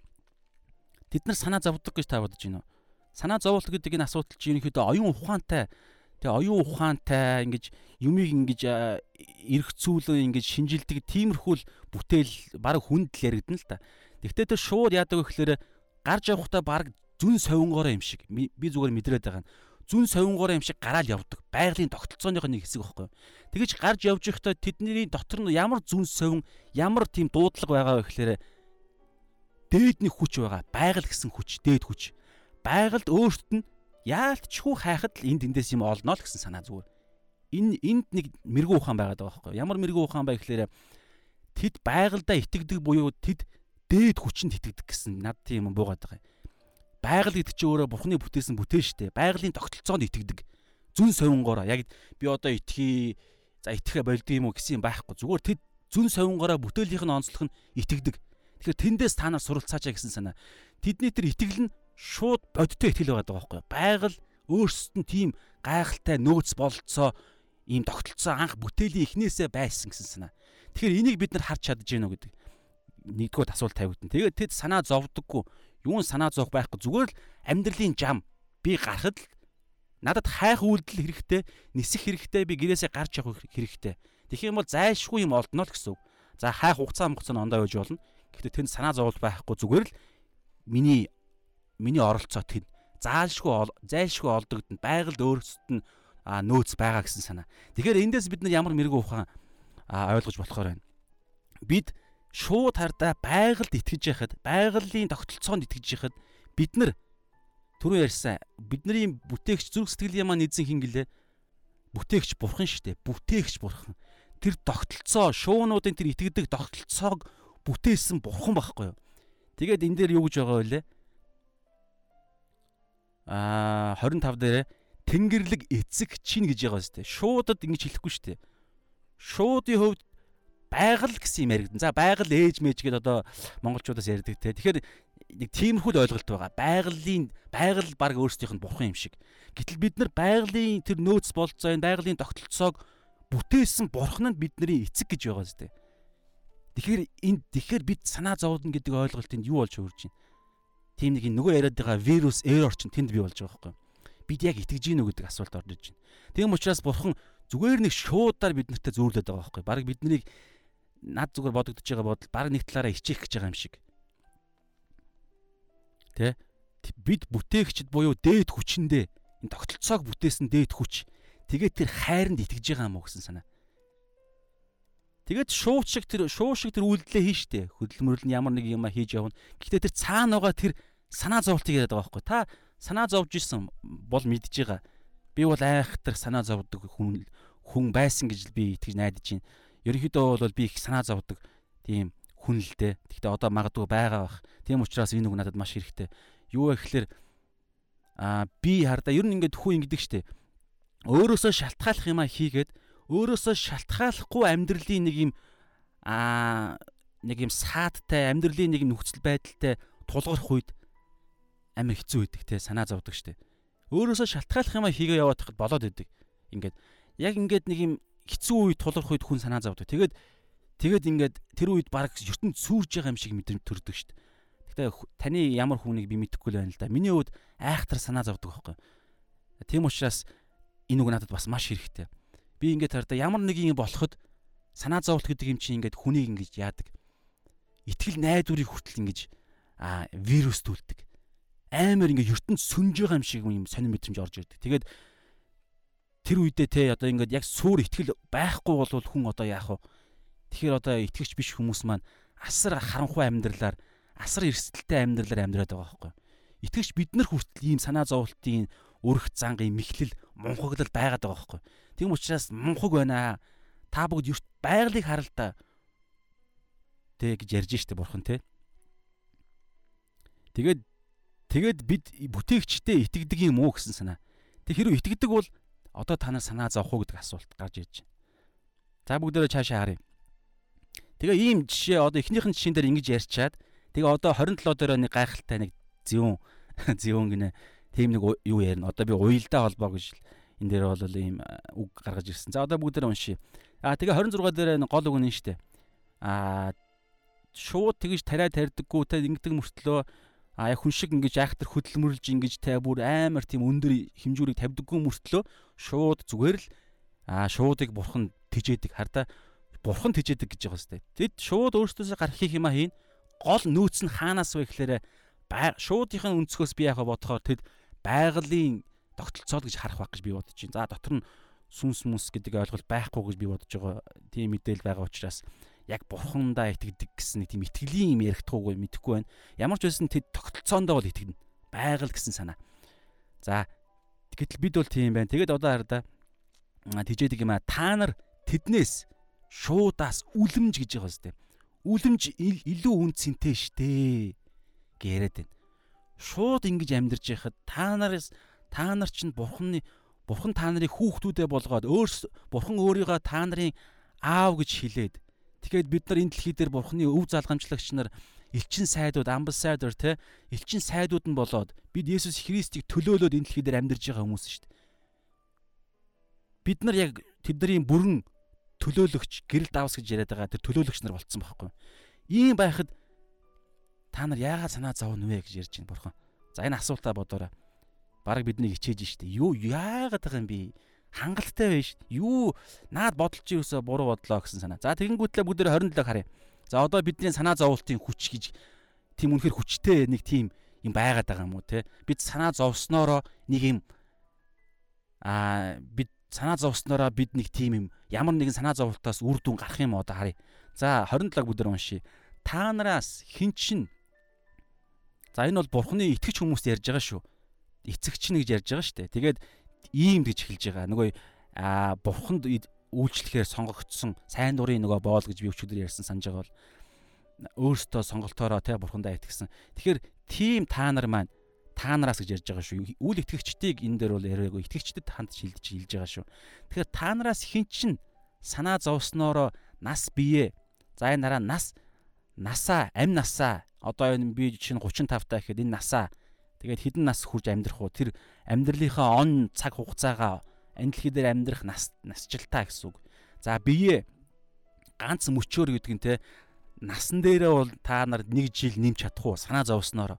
Тэд нар санаа зовдөг гэж та бодож байна уу? Санаа зовлт гэдэг энэ асуудал чинь ерөнхийдөө оюун ухаантай Тэгээ оюун ухаантай ингэж юмыг ингэж эргцүүлэн ингэж шинжилдэг тиймэрхүү л бүтээл баг хүнд л яригдана л та. Тэгвэл тэр шууд яадаг гэхээр гарч явахдаа баг зүн совингороо юм шиг би зүгээр мэдрээд байгаа нь зүн совингороо юм шиг гараал явдаг. Байгалийн тогтолцооных нэг хэсэг байхгүй. Тэгэж гарч явж байхдаа тэдний дотор нь ямар зүн совин ямар тийм дуудлага байгаа вэ гэхээр дээдний хүч байгаа. Байгаль гэсэн хүч, дээд хүч. Байгальд өөртөд нь яалтчгүй хайхад л энд эндээс юм олно л гэсэн санаа зүгээр. Энэ энд нэг мэрэгүү ухаан байгаад байгаа байхгүй ямар мэрэгүү ухаан бай гэхээр тэд байгальдаа итгэдэг буюу тэд дээд хүчинд итгэдэг гэсэн над тийм юм буугаад байгаа юм. Байгаль гэдэг чинь өөрөө Бурхны бүтээсэн бүтээн штэ. Байгалийн тогтолцоонд итгэдэг. Зүн совингоороо яг би одоо итгэхий за итгэхэ болд юм уу гэсэн байхгүй. Зүгээр тэд зүн совингоороо бүтээлийнх нь онцлох нь итгэдэг. Тэгэхээр тэндээс та нар суралцаачаа гэсэн санаа. Тэдний тэр итгэл нь шууд бодиттой ихтгэл байгаа байхгүй байгаль өөрсдөд нь тийм гайхалтай нөөц бололцоо ийм тогтолцоо анх бүтээлийн эхнээсээ байсан гэсэн санаа. Тэгэхээр энийг бид нар харж чадж үү гэдэг нэгдүгээр асуулт тавигдана. Тэгээд тэд санаа зовдөггүй. Юун санаа зовх байхгүй зүгээр л амьдралын жам би гарахад л надад хайх үйлдэл хэрэгтэй, нисэх хэрэгтэй, би гэрээсээ гарч явах хэрэгтэй. Тэгэх юм бол зайлшгүй юм олдно л гэсэн үг. За хайх хугацаа хугацаа ондоо байж болно. Гэхдээ тэнд санаа зовол байхгүй зүгээр л миний миний оролцоо тэнд заалшгүй зайлшгүй олдогдно. Байгальд өөрсдөд нь нөөц байгаа гэсэн санаа. Тэгэхээр эндээс бид нар ямар мэрэгүү ухаан ойлгож болохоор байна. Бид шууд хардаа байгальд итгэж яхад, байгалийн тогтолцоонд итгэж яхад бид нар түрүү ярьсан бидний бүтээгч зүрх сэтгэлийн маань эзэн хин гэлээ бүтээгч бурхан шүү дээ. Бүтээгч бурхан. Тэр тогтолцоо, шуунуудын тэр итгэдэг тогтолцоог бүтээсэн бурхан байхгүй юу? Тэгээд энэ дээр юу гэж байгаа вэ? А 25 дээр тэнгэрлэг эцэг чинь гэж байгаа зү. Шуудад ингэж хэлэхгүй шүү дээ. Шуудын хувьд байгаль гэсэн юм яригдана. За байгаль ээж мэж гэдээ одоо монголчуудаас ярьдаг те. Тэгэхээр нэг тиймэрхүү ойлголт байгаа. Байгалийн байгаль баг өөрсдийнх нь бурхан юм шиг. Гэтэл бид нар байгалийн тэр нөөц болцоо энэ байгалийн тогтолцоог бүтээсэн бурхан нь бидний эцэг гэж байгаа зү. Тэгэхээр энэ тэгэхээр бид санаа зовдно гэдэг ойлголт энд юу болж хөрж байна? Тийм нэг нөгөө яриад байгаа вирус error чинь тэнд бий болж байгаа байхгүй. Бид яг итгэж гинүү гэдэг асуулт орж иж байна. Тийм учраас бурхан зүгээр нэг шуудаар бид нартай зөөрлөд байгаа байхгүй. Бараг биднийг над зүгээр бодогдож байгаа бодол баг нэг талаараа хичээх гэж байгаа юм шиг. Тэ? Бид бүтээгчд буюу дээд хүчэндээ энэ тогтолцоог бүтээсэн дээд хүч. Тэгээд тэр хайранд итгэж байгаа юм уу гэсэн санаа. Тэгээд шууд шиг тэр шуу шиг тэр үйлдэлээ хийн штэ. Хөдөлмөрлөл нь ямар нэг юм хийж явна. Гэхдээ тэр цаана байгаа тэр санаа зовлтыг яриад байгаа байхгүй. Та санаа зовж исэн бол мэдж байгаа. Би бол айхтар санаа зовдөг хүн хүн байсан гэж би итгэж найдаж байна. Ерөнхийдөө бол би их санаа зовдөг тийм хүн л дээ. Гэхдээ одоо магадгүй байгаа бах. Тийм учраас энэ үг надад маш хэрэгтэй. Юу вэ гэхээр аа би хардаа ер нь ингээд хүү ингэдэг штэ. Өөрөөсөө шалтгааллах юмаа хийгээд өөрөөсөө шалтгааллахгүй амьдралын нэг юм аа нэг юм саадтай амьдралын нэг юм нөхцөл байдалтай тулгарх үед амар хэцүү байдаг те санаа зовдөг штэ. Өөрөөсөө шалтгааллах юмаа хийгээ яваад хахад болоод идэг. Ингээд яг ингээд нэг юм хэцүү үед тулгарх үед хүн санаа зовдөг. Тэгээд тэгээд ингээд тэр үед баг ертөнд сүрж байгаа юм шиг мэдрэмж төрдөг штэ. Гэтэ таны ямар хүнийг би мэдэхгүй л байна л да. Миний хувьд айхтар санаа зовдөг байхгүй. Тийм учраас энэ үг надад бас маш хэрэгтэй. Би ингээд хараа ямар нэг юм болоход санаа зовлт гэдэг юм чинь ингээд хүнийг ингэж яадаг. Итгэл найдварыг хүртэл ингэж а вирус түлдэг. Амар ингээд ертөнд сүнж байгаа юм шиг юм сонир мэдрэмж орж ирдэг. Тэгээд тэр үедээ те одоо ингээд яг сүр итгэл байхгүй бол хүн одоо яах вэ? Тэгэхээр одоо итгэгч биш хүмүүс маань асар харанхуй амьдралаар асар эрсдэлтэй амьдралаар амьдраад байгаа байхгүй. Итгэвч бид нар хүртэл ийм санаа зовлтын өрх зангийн мэхлэл мунхаглал байгаад байгаа байхгүй. Тийм учраас мунхаг байна. Та бүгд ерт байгалыг харал та. Тэ гэж ярьж штэ бурхан те. Тэгээд тэгээд бид бүтээгчтэй итгэдэг юм уу гэсэн санаа. Тэг хэрэг итгэдэг бол одоо та нар санаа зовх уу гэдэг асуулт гарч ирж байна. За бүгдээрээ цаашаа харъя. Тэгээ ийм жишээ одоо эхнийхэн жишээн дээр ингэж ярьчаад Тэгээ одоо 27 дээр нэг гайхалтай нэг зүүн зүүн гинэ тийм нэг юу ярина. Одоо би уялдаа холбоо гэж энэ дээр бол ийм үг гаргаж ирсэн. За одоо бүгдээр уншия. Аа тэгээ 26 дээр гол үг нь штэ. Аа шууд тэгж тариа тарьдаггүй те ингэдэг мөртлөө а яг хүн шиг ингэж айхтар хөдөлмөрлж ингэж те бүр амар тийм өндөр хэмжүүрийг тавьдаггүй мөртлөө шууд зүгээр л а шуудыг бурхан тижээдэг хардаа бурхан тижээдэг гэж байгаа сте. Тэд шууд өөртөөсөө гарах хийх юма хийн гол нөөц нь хаанаас вэ гэхээр шуудынхын өнцгөөс би яхаа бодохоор тэд байгалийн тогтолцоо гэж харах байх гэж би бодож байна. За дотор нь сүнс мүнс гэдэг ойлголт байхгүй гэж би бодож байгаа. Тийм мэдээлэл байгаа учраас яг бурхандаа итгэдэг гэсэн нэг тийм итгэлийн юм ярихдаггүй мэдэхгүй байна. Ямар ч байсан тэд тогтолцоондоо бол итгэнэ. Байгаль гэсэн санаа. За гэтэл бид бол тийм байна. Тэгээд одоо хараа тижээдэг юм а та нар тэднээс шуудаас үлэмж гэж байгаа зү үлэмж илүү үн цэнтэй штэ гэж яриад байна. Шууд ингэж амьдарч яхад та нараас та нар чинь бурхны бурхан та нарыг хүүхдүүдээ болгоод өөрс бурхан өөрийгөө та нарын аав гэж хэлээд тэгэхээр бид нар энэ дэлхий дээр бурхны өв залгамжлагч нар элчин сайдууд амбассадор те элчин сайдууд нь болоод бид Есүс Христийг төлөөлөөд энэ дэлхий дээр амьдарж байгаа хүмүүс шүү дээ. Бид нар яг тэдний бүрэн төлөөлөгч гэрэл давс гэж яриад байгаа тэр төлөөлөгч нар болцсон байхгүй. Ийм байхад та нар яагаад санаа зовно вэ гэж ярьж байна бурхан. За энэ асуултаа бодоорой. Бараг бидний хичээж штэ. Юу яагаад байгаа юм бэ? Хангалттай байж штэ. Юу наад бодолч юусоо буруу бодлоо гэсэн санаа. За тэгэнгүүтлээ бүгд 27 харъя. За одоо бидний санаа зовлтын хүч гэж тийм үнэхэр хүчтэй нэг тийм юм байгаад байгаа юм уу те? Бид санаа зовсноороо нэг юм аа бид санаа зовсноороо бид нэг тийм юм ямар нэгэн санаа зовлтоос үр дүн гарах юм одоо харъя. За 27-г бүдэр уншия. Та нараас хин чин За энэ бол бурхны итгэж хүмүүст ярьж байгаа шүү. Эцэгч нь гэж ярьж байгаа шүү дээ. Тэгээд ийм гэж эхэлж байгаа. Нөгөө аа бурханд үйлчлэхээр сонгогдсон сайн дурын нөгөө боол гэж би өчигдөр ярьсан санаж байгаа бол өөртөө сонголтоороо те бурхандаа итгэсэн. Тэгэхээр тийм та нар маань та нараас гэж ярьж байгаа шүү. Үл итгэгчдийг энэ дээр бол яриагүй. Итгэгчдэд ханд шилдэж хэлж байгаа шүү. Тэгэхээр та нараас хэн чин санаа зовсноороо нас бие. За энэ дараа нас насаа, амь насаа. Одоо энэ би чинь 35 таа гэхэд энэ насаа. Тэгээд хэдэн нас хүрж амьдрах уу? Тэр амьдралынхаа он цаг хугацаагаа дэлхий дээр амьдрах нас насжилтаа гэсэн үг. За бие ганц мөчөөр гэдэг нь те насан дээрээ бол та нар нэг жил нэмч чадах уу? Санаа зовсноороо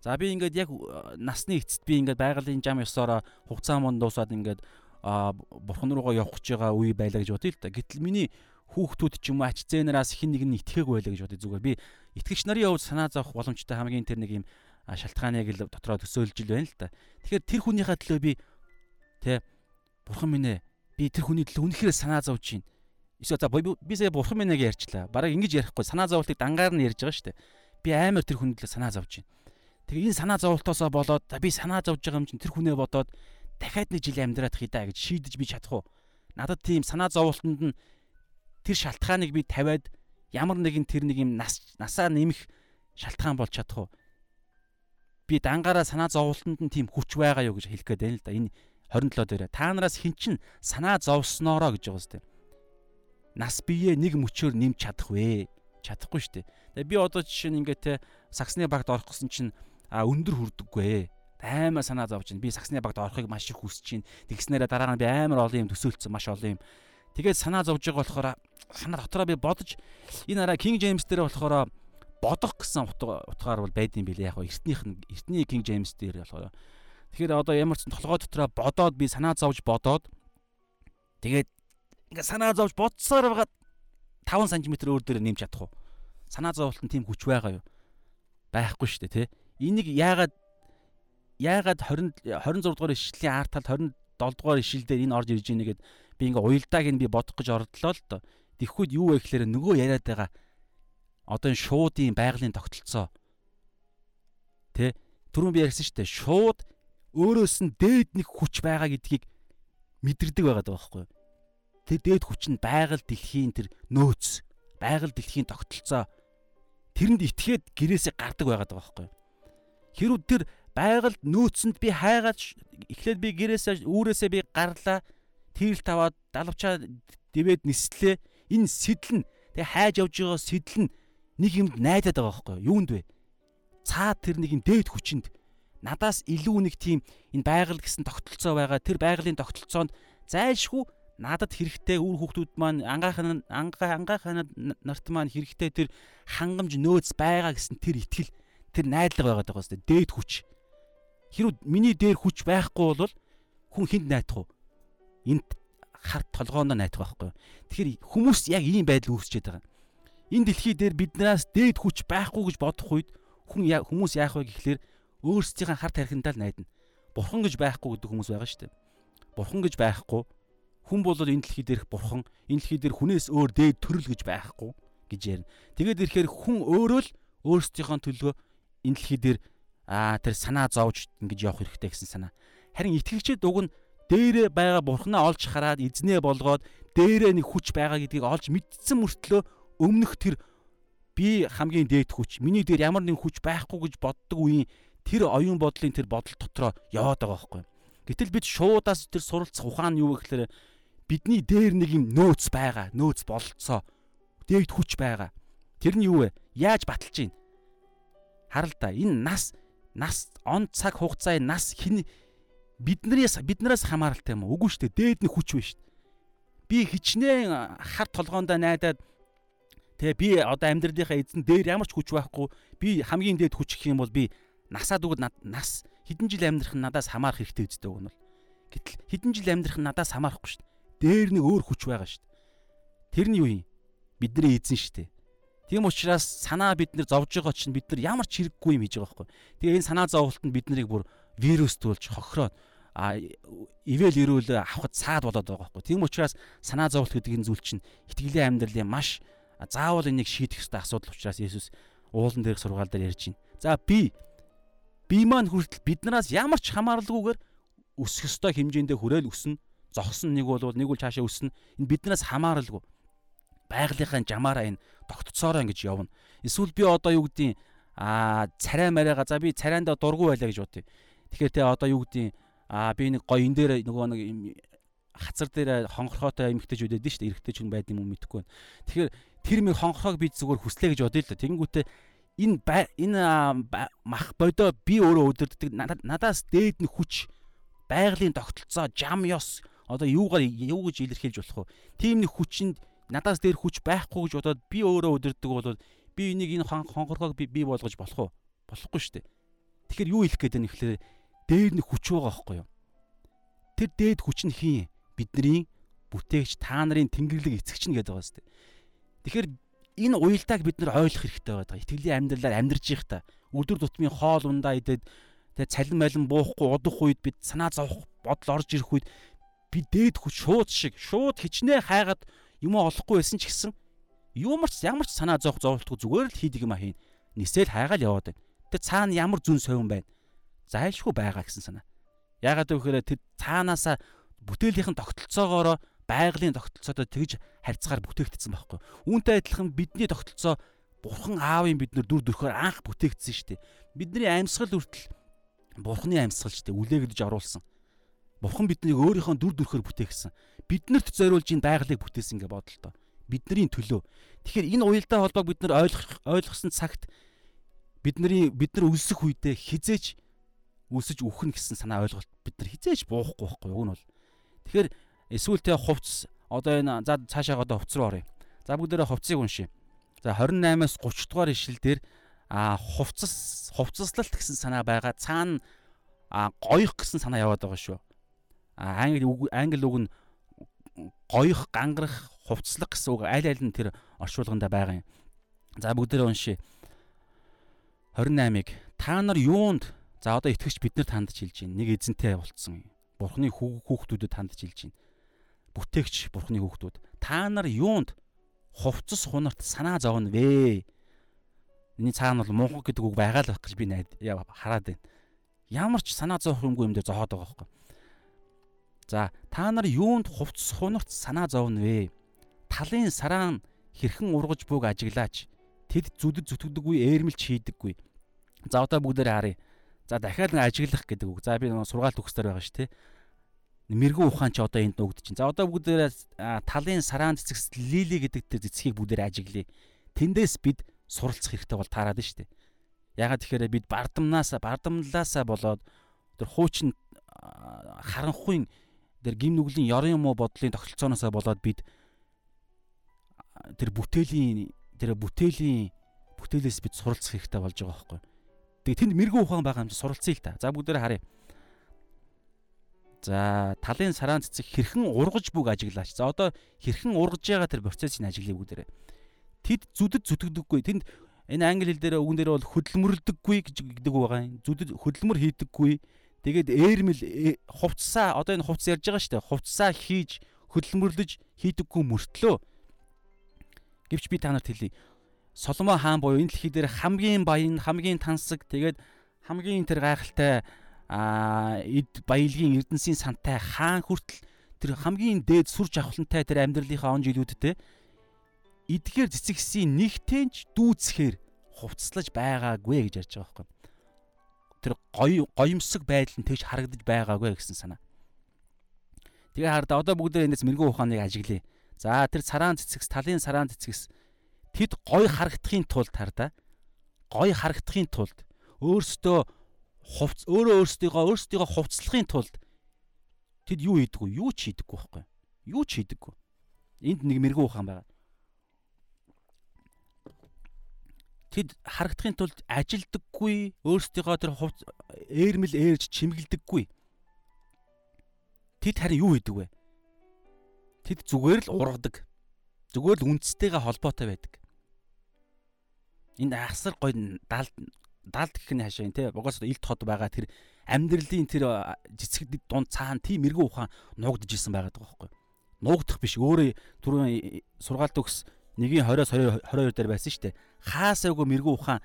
За би ингээд яг э, насны эцэст би ингээд байгалийн зам ёсоор хугацаа мөн дуусаад ингээд бурхан руугаа явах гэж байгаа үе байлаа гэж бодъё л та. Гэтэл миний хүүхдүүд ч юм уу ач зээнараас хин нэг нь итгээгүй байлаа гэж бодъё зүгээр. Би итгэгч нарын явж санаа зовох боломжтой хамгийн тэр нэг юм шалтгааныг л дотроо төсөөлж ил байна л та. Тэгэхээр тэр хүнийхээ төлөө би тэ бурхан минь ээ би тэр хүний төлөө үнэхээр санаа зовж байна. Эсвэл за би сая бурхан минь ээ ярьчлаа. Бараг ингэж ярихгүй санаа зовлтыг дангаар нь ярьж байгаа шүү дээ. Би амар тэр хүний төлөө санаа зовж байна Тэгээ энэ санаа зовлтоосоо болоод би санаа зовж байгаа юм чинь тэр хүнээ бодоод дахиад нэг жил амьдраад хий даа гэж шийдэж би чадах уу? Надад тийм санаа зовлтонд нь тэр шалтгааныг би тавиад ямар нэгэн тэр нэг юм нас насаа нэмэх шалтгаан болж чадах уу? Би дангаараа санаа зовлтонд нь тийм хүч байгаа юу гэж хэлэх гээд байна л да. Энэ 27 дээр та нараас хин чин санаа зовсноороо гэж байгаа сте. Нас бие нэг мөчөөр нэмж чадах вэ? Чадахгүй штэ. Тэгээ би одоо жишээ нь ингээд те саксны багт орох гэсэн чинь өндөр хүрдэггүй аймаа санаа зовж байна. Би саксны багт орохыг маш их хүсэж байна. Тэгснээрээ дараа нь би амар олон юм төсөөлцсөн маш олон юм. Тэгээд санаа зовж байгаа болохоор санаа дотроо би бодож энэ араа King James дээр болохоор бодох гэсэн утгаар бол байд юм билээ. Яг гоо эртнийх нь эртний King James дээр болохоор. Тэгэхээр одоо ямар ч толгой дотроо бодоод би санаа зовж бодоод тэгээд ингээ санаа зовж бодсоор байгаа 5 см өөр дээр нэмж чадах уу? Санаа зовлт нь тийм хүч байгаа юу? Байхгүй шүү дээ, тий. Энийг яагаад яагаад 20 26 дугаар ишлэлийн арт тал 27 дугаар ишлэл дээр энэ орж ирж ийнэ гэд би ингээ уялдааг нь би бодох гэж ордлоо л доо. Тэгэхгүйд юу вэ гэхээр нөгөө яриад байгаа одоо энэ шуудын байгалийн тогтолцоо тэ түрүүн би ярьсан шүү дээ. Шууд өөрөөс нь дээд нэг хүч байгаа гэдгийг мэдэрдэг байгаад байгаа байхгүй юу? Тэр дээд хүч нь байгаль дэлхийн тэр нөөц, байгаль дэлхийн тогтолцоо тэрэнд итгээд гэрээсээ гардаг байгаад байгаа байхгүй юу? Хэрвээ тэр байгальд нөөцөнд би хайгаад эхлээд би гэрээсээ үүрээсээ би гарлаа тэрл таваад далавчаа дэвэд нислээ энэ сэтэл нь тэг хайж явж байгаа сэтэл нь нэг юмд найдаад байгаа байхгүй юунд вэ цаа тэр нэг юм дээд хүчинд надаас илүү нэг тийм энэ байгаль гэсэн тогтолцоо байгаа тэр байгалийн тогтолцоонд зайлшгүй надад хэрэгтэй үр хүүхдүүд маань ангаахан ангаа ангаахан нарт маань хэрэгтэй тэр хангамж нөөц байгаа гэсэн тэр итгэл тэр найдлага байгаад байгаа хэвээр дээд хүч Хэрвээ миний дээр хүч байхгүй бол хүн хүнд найдах уу? Энд харт толгоонд найдах байхгүй? Тэгэхээр хүмүүс яг ийм байдал үүсчээд байгаа. Энэ дэлхий дээр биднээс дээд хүч байхгүй гэж бодох үед хүн хүмүүс яах вэ гэхлээр өөрсдийнхээ харт хархиндаа л найдана. Бурхан гэж байхгүй гэдэг хүмүүс байгаа шүү дээ. Бурхан гэж байхгүй хүн бол энэ дэлхий дээрх бурхан, энэ дэлхий дээр хүнээс өөр дээд төрөл гэж байхгүй гэж ярина. Тэгээд ирэхээр хүн өөрөө л өөрсдийнхөө төлөө энэ дэлхий дээр аа тэр санаа зовж ингэж явах хэрэгтэй гэсэн санаа. Харин итгэгчид уг нь дээрээ байгаа бурхнаа олж хараад эзнээ болгоод дээрээ нэг хүч байгаа гэдгийг олж мэдсэн мөртлөө өмнөх тэр би хамгийн дээд хүч миний дээр ямар нэгэн хүч байхгүй гэж боддог үеийн тэр оюун бодлын тэр бодол дотроо яваад байгаа байхгүй. Гэтэл бид шуудаас тэр суралцах ухаан юу вэ гэхээр бидний дээр нэг юм нөөц байгаа, нөөц бололцоо. Дээд хүч байгаа. Тэр нь юу вэ? Яаж баталж гин? Харал та энэ нас нас он цаг хугацааны нас хин биднээс биднээс хамааралтай юм уу? Үгүй шүү дээ. Дээд нэг хүч байна шүү дээ. Би хичнээн хар толгоондоо найдаад тэгээ би одоо амьдралынхаа эзэн дээр ямар ч хүч байхгүй би хамгийн дээд хүч гэх юм бол би насаад үгд нас хэдэн жил амьдрах нь надаас хамаарах хэрэгтэй үг нь бол гэтэл хэдэн жил амьдрах нь надаас хамаарахгүй шүү дээ. Дээр нэг өөр хүч байгаа шүү дээ. Тэр нь юу юм? Бидний эзэн шүү дээ. Тийм учраас санаа бид нэр зовж байгаа чинь бид нар ямар ч хэрэггүй юм хийж байгаа байхгүй. Тэгээ энэ санаа зовлтод бид нарыг бүр вирустуулж хохироод а ивэл ирүүл авахд цаад болоод байгаа байхгүй. Тийм учраас санаа зовлт гэдэг энэ зүйл чинь итгэлийн амьдралын маш заавал энийг шийдэх ёстой асуудал учраас Есүс уулан дээрх сургаал дээр ярьж байна. За би би маань хүртэл биднээс ямар ч хамааралгүйгээр өсөх ёстой хэмжээндээ хүрээл өснө. Зогсон нэг бол нэг үл чаашаа өснө. Энэ биднээс хамааралгүй. Байгалийнхаа жамаараа энэ тогтцоороо ингэж явна. Эсвэл би одоо юу гэдیں۔ Аа царай мариага за би царайндаа дургу байлаа гэж бодъё. Тэгэхээр те одоо юу гэдیں۔ Аа би нэг гоё энэ дээр нөгөө нэг хацар дээр хонгорхоотой эмгтэжүүд байдаг шүү дээ. Эрэгтэйч хүн байд юм уу мэдэхгүй байна. Тэгэхээр тэр мэг хонгорхоог би зүгээр хүслээ гэж бодъё л да. Тэнгүүтээ энэ энэ мах бодоо би өөрөө өдөрддөг надаас дээд нэг хүч байгалийн тогтолцоо жам ёс одоо юугаар юу гэж илэрхийлж болох вэ? Тим нэг хүчинд надаас дээр хүч байхгүй гэж бодоод би өөрөө өдөрдөг бол би энийг энэ хонгорхоог би бий болгож болох уу? Болохгүй шүү дээ. Тэгэхээр юу хэлэх гээд байна гэхлээр дээр нэг хүч байгаа байхгүй юу? Тэр дээд хүч нь хин бидний бүтээгч та нарын тэнгэрлэг эцэгч нь гэдэг байгаа шүү дээ. Тэгэхээр энэ уялдааг бид нар ойлгох хэрэгтэй байгаа. Итгэлийн амьдралаар амьдарч их та. Өдөр тутмын хоол ундаа идээд тэгээ цалин малин буухгүй удах үед бид санаа зовох бодол орж ирэх үед би дээд хүч шууд шиг шууд хичнээн хайгаад юм олохгүй байсан ч гэсэн юмар ч ямар ч санаа зовх зовлтгүй зүгээр л хийдэг юм а хийн. Нисэл хайгаал яваад байна. Тэр цаана ямар зүн совин байна. Зайлшгүй байгаа гэсэн санаа. Яагаад гэвэл тэр цаанаасаа бүтээлийн тогтолцоогоороо байгалийн тогтолцоотой тэгж харьцаар бүтээгдсэн байхгүй. Үүнтэй адилхан бидний тогтолцоо Бурхан аавын биднэр дүр төрхөөр анх бүтээгдсэн шүү дээ. Бидний амьсгал хүртэл Бурханы амьсгал шүү дээ. Үлээгдэж оруулсан. Бурхан биднийг өөрийнхөө дүр төрхөөр бүтээгсэн. Биднэрт зориулж энэ байгалыг бүтээсэн гэж бодлоо. Бидний төлөө. Тэгэхээр энэ уялдаа холбоог бид нар ойлгох ойлгосон цагт бидний бид нар өлсөх үедээ хизээч үсэж үхнэ гэсэн санаа ойлголт бид нар хизээч буухгүй байхгүй юу? Уг нь бол. Тэгэхээр эсвэл тэ хувцс одоо энэ за цаашаа одоо хувцс руу оръё. За бүгдээрээ хувцсыг уншия. За 28-аас 30 дугаар ишлэл дээр а хувцас хувцаслалт гэсэн санаа байгаа. Цаана а гоёх гэсэн санаа яваад байгаа шүү. А англи үг англи үг нь гоёх, гангарах, хувцслах гэсэн үг аль аль нь тэр орчуулганда байгаа юм. За бүгдээрээ уншия. 28-ыг та нар юунд за одоо итгэгч бид нар тандж хэлж байна. Нэг эзэнтэй болцсон. Бурхны хүүхдүүдэд тандж хэлж байна бүтээгч бурхны хүүхдүүд та нар юунд хувцас хунарт санаа зовно вэ? Эний цаана бол мунхаг гэдэг үг байгаа л байх гэж би хараад байна. Ямар ч санаа зовох юмгүй юм дээр зохиод байгаа байхгүй. За та нар юунд хувцас хунарт санаа зовно вэ? Талын сараан хэрхэн ургаж бүг ажиглаач. Тэд зүдэд зүтгэдэггүй ээрмэлч хийдэггүй. За одоо бүгдээрээ харъя. За дахиад нэг ажиглах гэдэг үг. За би сургаалт өгсдөр байгаа шүү, тэ мэрэгэн ухаан ч одоо энд нуугд чинь. За одоо бүгдээрээ талын сараан цэцэгс лили гэдэг тэр цэцгийг бүгдээр ажиглая. Тэндээс бид суралцах хэрэгтэй бол таарад нь шүү дээ. Ягаад тэгэхээр бид бардамнаасаа бардамлаасаа болоод тэр хуучин харанхуйн тэр гим нүглийн ёрын юм уу бодлын тогтолцооноосоо болоод бид тэр бүтээлийн тэр бүтээлийн бүтээлээс бид суралцах хэрэгтэй болж байгаа байхгүй. Тэгээ тэнд мэрэгэн ухаан байгаа юм чи суралцъя л та. За бүгдээрээ харъя. За талын сараан цэцэг хэрхэн ургаж бүг ажиглаач. За одоо хэрхэн ургаж байгаа тэр процессыг ажиглая бүгдээрээ. Тэд зүдэд зүтгэдэггүй. Тэнд энэ англи хэл дээр үгэн дээр бол хөдөлмөрлөдөггүй гэж гэдэг байгаа юм. Зүдэд хөдөлмөр хийдэггүй. Тэгээд ээрмэл э, хувцсаа одоо энэ хувцс ярьж байгаа шүү дээ. Хувцсаа хийж хөдөлмөрлөж хийдэггүй мөртлөө гэвч би та нарт хэлье. Соломон хаан буюу энэ дэлхий дээр хамгийн баян, хамгийн тансаг тэгээд хамгийн тэр гайхалтай а эд баялагын эрдэнсийн сантай хаан хүртэл тэр хамгийн дээд сүр жавхлантай тэр амьдралынхаа он жилүүдтэй эдгээр цэцэгсийн нэгтэнч дүүцхээр хувцслаж байгаагүй гэж ярьж байгаа байхгүй. Тэр гоё гоёмсог байдал нь тэгж харагдаж байгаагүй гэсэн санаа. Тэгээ хардаа одоо бүгдээ энэс мэрэгүү ухааныг ажиглая. За тэр цараан цэцэгс, талын цараан цэцэгс тэд гоё харагдахын тулд хардаа гоё харагдахын тулд өөрсдөө хувц өөрөө өөрсдийгөө өөрсдийгөө хувцлахын тулд тэд юу хийдэг вэ? Юу ч хийдэггүй байхгүй. Юу ч хийдэггүй. Энд нэг мэрэгүү ухаан байгаа. Тэд харагдахын тулд ажилдаггүй, өөрсдийгөө тэр хувц ээрмэл ээрж чимгэлдэггүй. Тэд харин юу хийдэг вэ? Тэд зүгээр л ургадаг. Зүгээр л үндэстэйгээ холбоотой байдаг. Энэ ахсар гой далд далд гэх нь хашаа тий угаас илт хот байгаа тэр амьдралын тэр жицэг дунд цаана тийм мэрэгэн ухаан нуугдж исэн байгаа байхгүй нуугдах биш өөрөө түрүүн сургаалт өгс нэгийн 20-оос 22 дээр байсан шүү дээ. Хаасаагүй мэрэгэн ухаан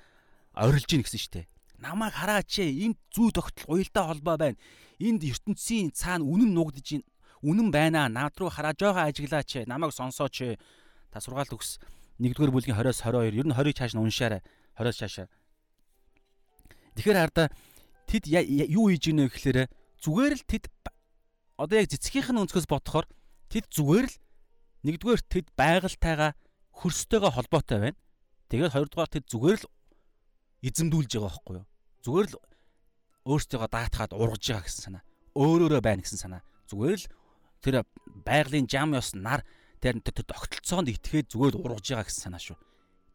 орилж ийн гэсэн шүү дээ. Намайг хараач ээ энд зүй тогтол уялдаа холбоо байна. Энд ертөнцийн цаана үнэн нуугдж ийн үнэн байна. Над руу хараа жоохон ажиглаач ээ. Намайг сонсооч ээ. Та сургаалт өгс. 1-р бүлгийн 20-оос 22 ер нь 20-ыг цааш нь уншаарай. 20-оос цаашаа Тэгэхээр хардаа тэд юу хийж гинэ гэхээр зүгээр л тэд одоо яг цэцгийнх нь өнцгөөс бодохоор тэд зүгээр л нэгдүгээр тэд байгальтайгаа хөрстөөгөө холбоотой байна. Тэгээд хоёрдугаар тэд зүгээр л эзэмдүүлж байгаа байхгүй юу? Зүгээр л өөртөө даатгаад ургаж байгаа гэсэн санаа. Өөрөөрөө байна гэсэн санаа. Зүгээр л тэр байгалийн жам ёс нар тэр тогтолцоонд итгээд зүгээр л ургаж байгаа гэсэн санаа шүү.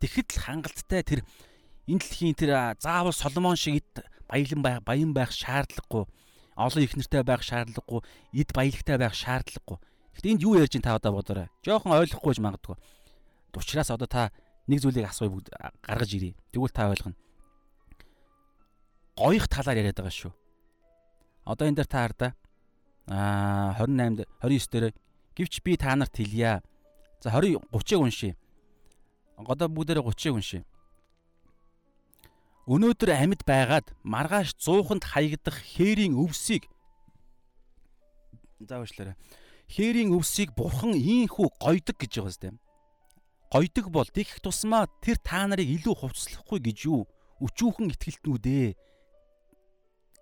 Тэгэхэд л хангалттай тэр энэ дэлхийн тэр заавал Соломон шиг эд баялан байх баян байх шаардлагагүй олон их нэртэй байх шаардлагагүй эд баялагтай байх шаардлагагүй. Гэхдээ энд юу ярьж ин та одоо бодоорой. Жохон ойлгохгүй ч магадгүй. Учираас одоо та нэг зүйлийг асууя бүгд гаргаж ирээ. Тэгвэл та ойлгоно. Гоёх талаар яриад байгаа шүү. Одоо энэ дээр та хардаа аа 28 29 дээр гівч би та нарт хэлье. За 20 30-ыг уншия. Одоо бүгдээрээ 30-ыг уншия. Өнөөдөр амьд байгаад маргааш 100-нд хаягдах хээрийн өвсийг заавчлаарай. хээрийн өвсийг бурхан ийхүү гойдог гэж байгаа сте. Гойдог бол дэх тусмаа тэр та нарыг илүү хувцлахгүй гэж юу? Өчүүхэн итгэлтнүүдээ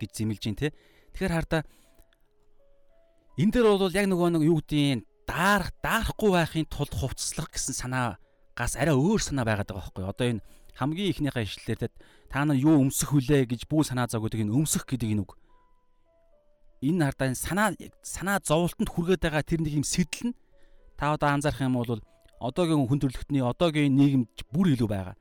гэж зэмлэж гин те. Тэгэхээр хардаа энэ дээр бол яг нөгөө нэг юу гэдгийг даарах даарахгүй байхын тулд хувцслах гэсэн санаагаас арай өөр санаа байгаад байгаа байхгүй. Одоо энэ хамгийн ихнийхээ ишлэлээр та нар юу өмсөх вүлээ гэж бүү санаа зовгодог энэ өмсөх гэдэг энэ үг энэ хардаа санаа санаа зовлтонд хүргээд байгаа тэр нэг юм сэтэл нь та одоо анзаарах юм бол одоогийн хүн төрөлхтний одоогийн нийгэмд бүр илүү байгаа.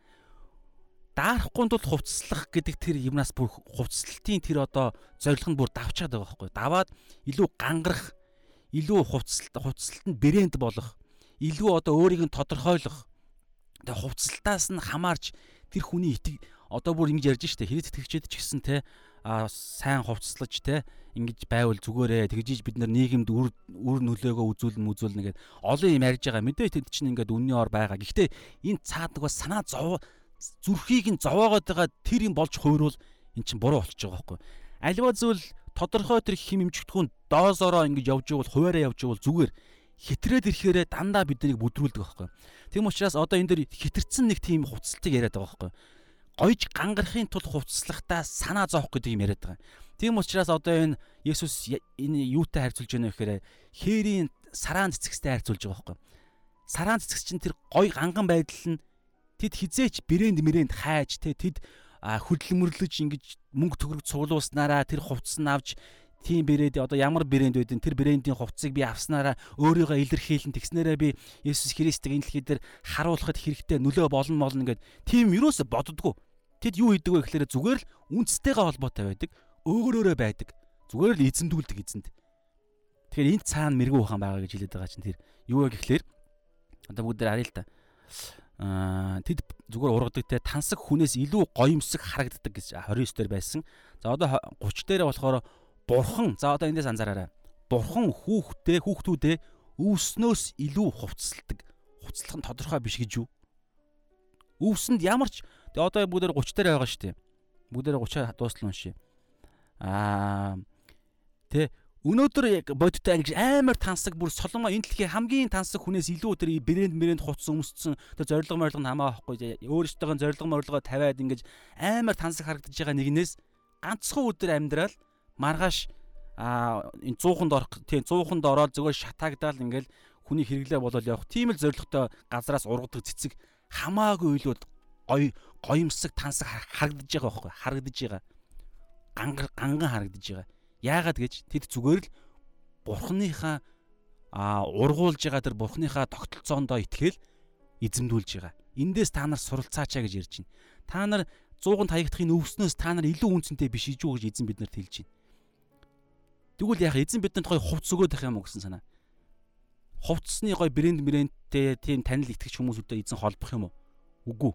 Даарахгүй тул хувцслах гэдэг тэр юмнаас бүр хувцлалтын тэр одоо зорилго нь бүр давчаад байгаа байхгүй. Даваад илүү гангарах, илүү хувцлалт хувцлалтанд брэнд болох, илүү одоо өөрийг нь тодорхойлох. Тэгээ хувцлалтаас нь хамаарч тэр хүний итэг одоо бүр ингэж ярьж штэ хэрэгт итгэгчэд ч гэсэн те сайн хувцслаж те ингэж байвал зүгээрээ тэгжиж бид нар нийгэмд үр үр нөлөөгөө үзүүлнэ мүзүүлнэ гэд олон юм ярьж байгаа. Мэдээ тэд чинь ингээд үнний ор байгаа. Гэхдээ энэ цаад нэг бас санаа зов зүрхийг нь зовоогоод байгаа тэр юм болж хуйруул эн чинь буруу болчих жобайгаа байхгүй. Альва зүйл тодорхой тэр хим имжигдэхүүн доозороо ингэж явж ивэл хуваараа явж ивэл зүгээр хитрээд ирэхээрээ дандаа биднийг бүдрүүлдэг байхгүй. Тийм учраас одоо энэ дэр хитэрсэн нэг тийм хувцсалтыг яриад байгаа байхгүй. Гойж гангарахын тулд хувцслахтаа санаа зовох гэдэг юм яриад байгаа. Тийм учраас одоо энэ Есүс энэ юутай харьцуулж байна вэ гэхээр хээрийн сараан цэцэгстэй харьцуулж байгаа байхгүй. Сараан цэцэгс чинь тэр гой ганган байдал нь тэд хизээч брэнд мэрэнд хайж те тэд хөдөлмөрлөж ингэж мөнгө төгрөг цуглуулснараа тэр хувцас нь авч тийм брэнд одоо ямар брэнд байдэн тэр брэндийн хувцсыг би авснараа өөрийгөө илэрхийлэн тэгснээрээ би Есүс Христийг энэ дэлхий дээр харуулхад хэрэгтэй нөлөө болно молно гэд тийм юусо боддгоо. Тэд юу хийдэг вэ гэхээр зүгээр л үндэстэйгээ холбоотой байдаг өөрөөрөө байдаг. Зүгээр л эзэмдүүлдэг эзэнд. Тэгэхээр энд цаана мэрэгүү ухаан байгаа гэж хэлээд байгаа чинь тэр юу вэ гэхлээр одоо бүгд дээр харъя л та. Аа тэд зүгээр ургадаг те тансаг хүнээс илүү гоёмсог харагддаг гэж 29 дээр байсан. За одоо 30 дээр болохоор бурхан за одоо эндээс анзаараарай. Бурхан хүүхдээ хүүхдүүдээ өвснөөс илүү хувцсалдаг. Хувцлах нь тодорхой биш гэж юу? Өвсөнд ямар ч одоо бүгд 30 дээр байгаа шүү дээ. Бүгд 30 дуустал уншия. Аа тэ өнөөдөр яг бодиттой ангиж амар тансаг бүр солонгоо энэ дэлхийн хамгийн тансаг хүнээс илүү тэр брэнд мэрэнд хуц өмссөн тэр зориг морлого нь хамаа байхгүй өөрөөсөөгөө зориг морлогоо тавиад ингэж амар тансаг харагдаж байгаа нэгнээс ганцхан өдөр амьдрал маргааш а энэ 100-нд орох тийм 100-нд ороод зөвхөн шатаагдаал ингээл хүний хэрэглээ болол явах тийм л зоригтой газраас ургадаг цэцэг хамаагүй илүү гой гоёмсаг тансаг харагдаж байгаа байхгүй харагдаж байгаа ганган ганган харагдаж байгаа. Яагаад гэж тэд зүгээр л бурхныхаа а ургуулж байгаа тэр бурхныхаа тогтолцоондоо итгэл эзэмдүүлж байгаа. Эндээс та нар суралцаачаа гэж ярьж байна. Та нар 100-нд хаягдахын өвснөөс та нар илүү үнцэнтэй биш ижүү гэж эзэн биднэрт хэлж байна. Тэгвэл яах эзэн бидэнд гоё хувц өгөөд байх юм уу гэсэн санаа. Хувцсны гоё брэнд брэндтэй тийм танил итгэж хүмүүсүүдэд эзэн холбох юм уу? Үгүй.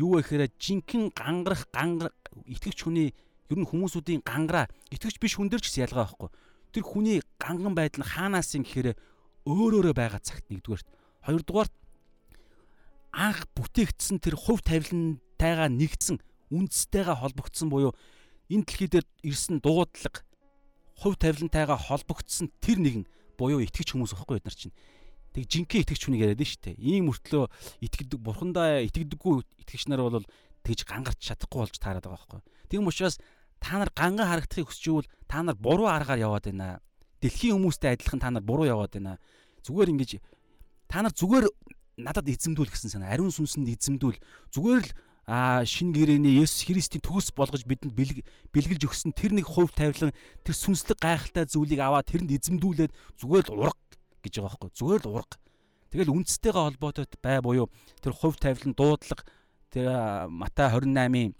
Юу вэ гэхээр жинхэнэ гангарах гангар итгэж хүний ер нь хүмүүсүүдийн гангараа итгэвч биш хүн дээр ч гэсэн ялгаа байхгүй. Тэр хүний ганган байдал нь хаанаас юм гэхээр өөр өөрө байгаа цагт нэгдүгээрт. Хоёрдугаарт анх бүтээгдсэн тэр хувь тавилантайгаа нэгдсэн үндэстэйгээ холбогдсон буюу энэ дэлхий дээр ирсэн дуудлага хувь тавилантайгаа холбогдсон тэр нэгэн буюу итгэж хүмүүс байхгүй бид нар чинь. Тэг жинхэнэ итгэж хүнийг яриад нь шүү дээ. Ийм мөртлөө итгэдэг бурхандаа итгэдэггүй итгэгч нар бол тэгж гангарч чадахгүй болж таарад байгаа байхгүй. Тийм учраас та нар ганган харагдахыг хүсч ивэл та нар буруу аргаар яваад байна. Дэлхийн хүмүүстэй адилхан та нар буруу яваад байна. Зүгээр ингэж та нар зүгээр надад эзэмдүүл гэсэн санаа. Ариун сүнсэнд эзэмдүүл. Зүгээр л а шин гэрээний Есүс Христийн төгс болгож бидэнд бэлгэлж өгсөн тэр нэг хувь тавилан тэр сүнслэг гайхалтай зүйлийг аваад тэрэнд эзэмдүүлээд зүгээр л урга гэж байгаа байхгүй зүгээр л урга тэгэл үндэстэйгээ холбоотой бай буюу тэр хувь тавилан дуудлага тэр Матай 28-ын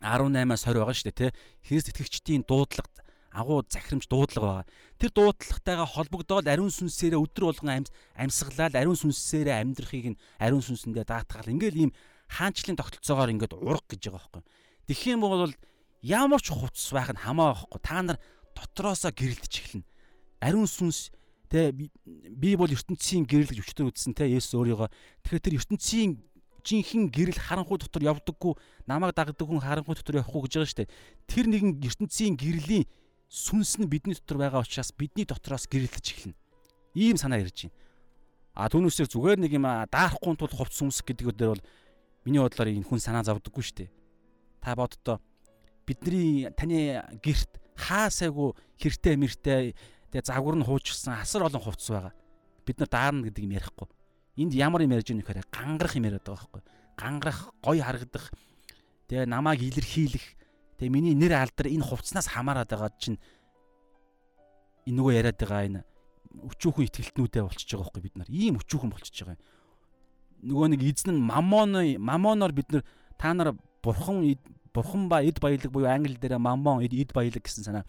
18-аас 20 байгаа шүү дээ тий. Христ итгэгчдийн дуудлага агуу захирамж дуудлага байгаа. Тэр дуудлагатайгаа холбогдоод ариун сүнсээрээ өдр болгон амьсгалаад ариун сүнсээрээ амьдрахыг нь ариун сүнсэндээ даатгаал ингээл ийм хаанчлалын тогтолцоогоор ингээд ураг гэж байгаа байхгүй. Тэгэх юм бол ямар ч хувцс байх нь хамаа байхгүй. Та нар дотроосоо гэрэлтэж эхэлнэ. Ариун сүнс тэ би бол ертөнцийн гэрэл гэж өчтөр үзсэн тэ Есүс өөрийгөө. Тэгэхээр тэр ертөнцийн жинхэнэ гэрэл харанхуй дотор явдаггүй намайг дагдаг хүн харанхуй дотор явахгүй гэж байгаа шүү дээ. Тэр нэгэн ертөнцийн гэрлийн сүнс нь бидний дотор байгаа учраас бидний дотроос гэрэлтэж эхэлнэ. Ийм санаа ирж байна. А түүнээсээ зүгээр нэг юм даахгүй тул хувцс өмсөх гэдэг үгээр бол миний бодлоор энэ хүн санаа зовдөггүй шүү дээ. Та боддоо бидний таны герт хаасайгу хэртэй мэртэй тэгээ загвар нь хуучсан асар олон хувцс байгаа. Бид нар даарна гэдэг юм ярихгүй. Энд ямар юм ярьж байгаа нөхөр гангарах юм яриад байгаа байхгүй. Гангарах, гоё харагдах, тэгээ намайг илэрхийлэх, тэгээ миний нэр алдар энэ хувцснаас хамаарат байгаа чинь энэ нөгөө яриад байгаа энэ өчүүхэн итгэлтнүүдээ болчихж байгаа байхгүй бид нар. Ийм өчүүхэн болчихж байгаа юм. Нөгөө нэг эзэн нь мамон мамоноор бид нар та нар бурхан бурхан ба эд баялаг буюу англи дээр мамон эд баялаг гэсэн санаа.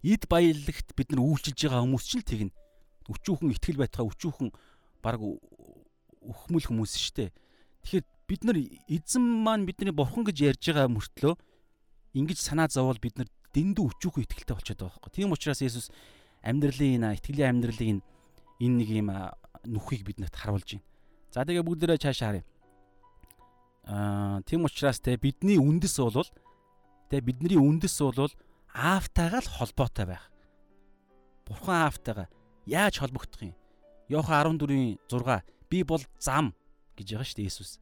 Эд баялагт бид нар үйлчилж байгаа хүмүүс ч л тэгнэ. Өчүүхэн итгэл байтгаа өчүүхэн баг өхмөл хүмүүс шүү дээ. Тэгэхээр бид нар эзэн маань бидний бурхан гэж ярьж байгаа мөртлөө ингэж санаа зовоол бид нар дэндүү өчүүхэн итгэлтэй болчиход байгаа байхгүй. Тийм учраас Есүс амьдралын энэ итгэлийн амьдралын энэ нэг юм нүхийг биднэрт харуулж байна. За тэгээ бүгдээрээ цаашаа харъя. Аа тийм учраас те бидний үндэс бол те бидний үндэс бол аавтайгаа л холбоотой байх. Бурхан аавтайгаа яаж холбогдох юм? Йохан 14-ийн 6 би бол зам гэж байгаа шүү дээ Есүс.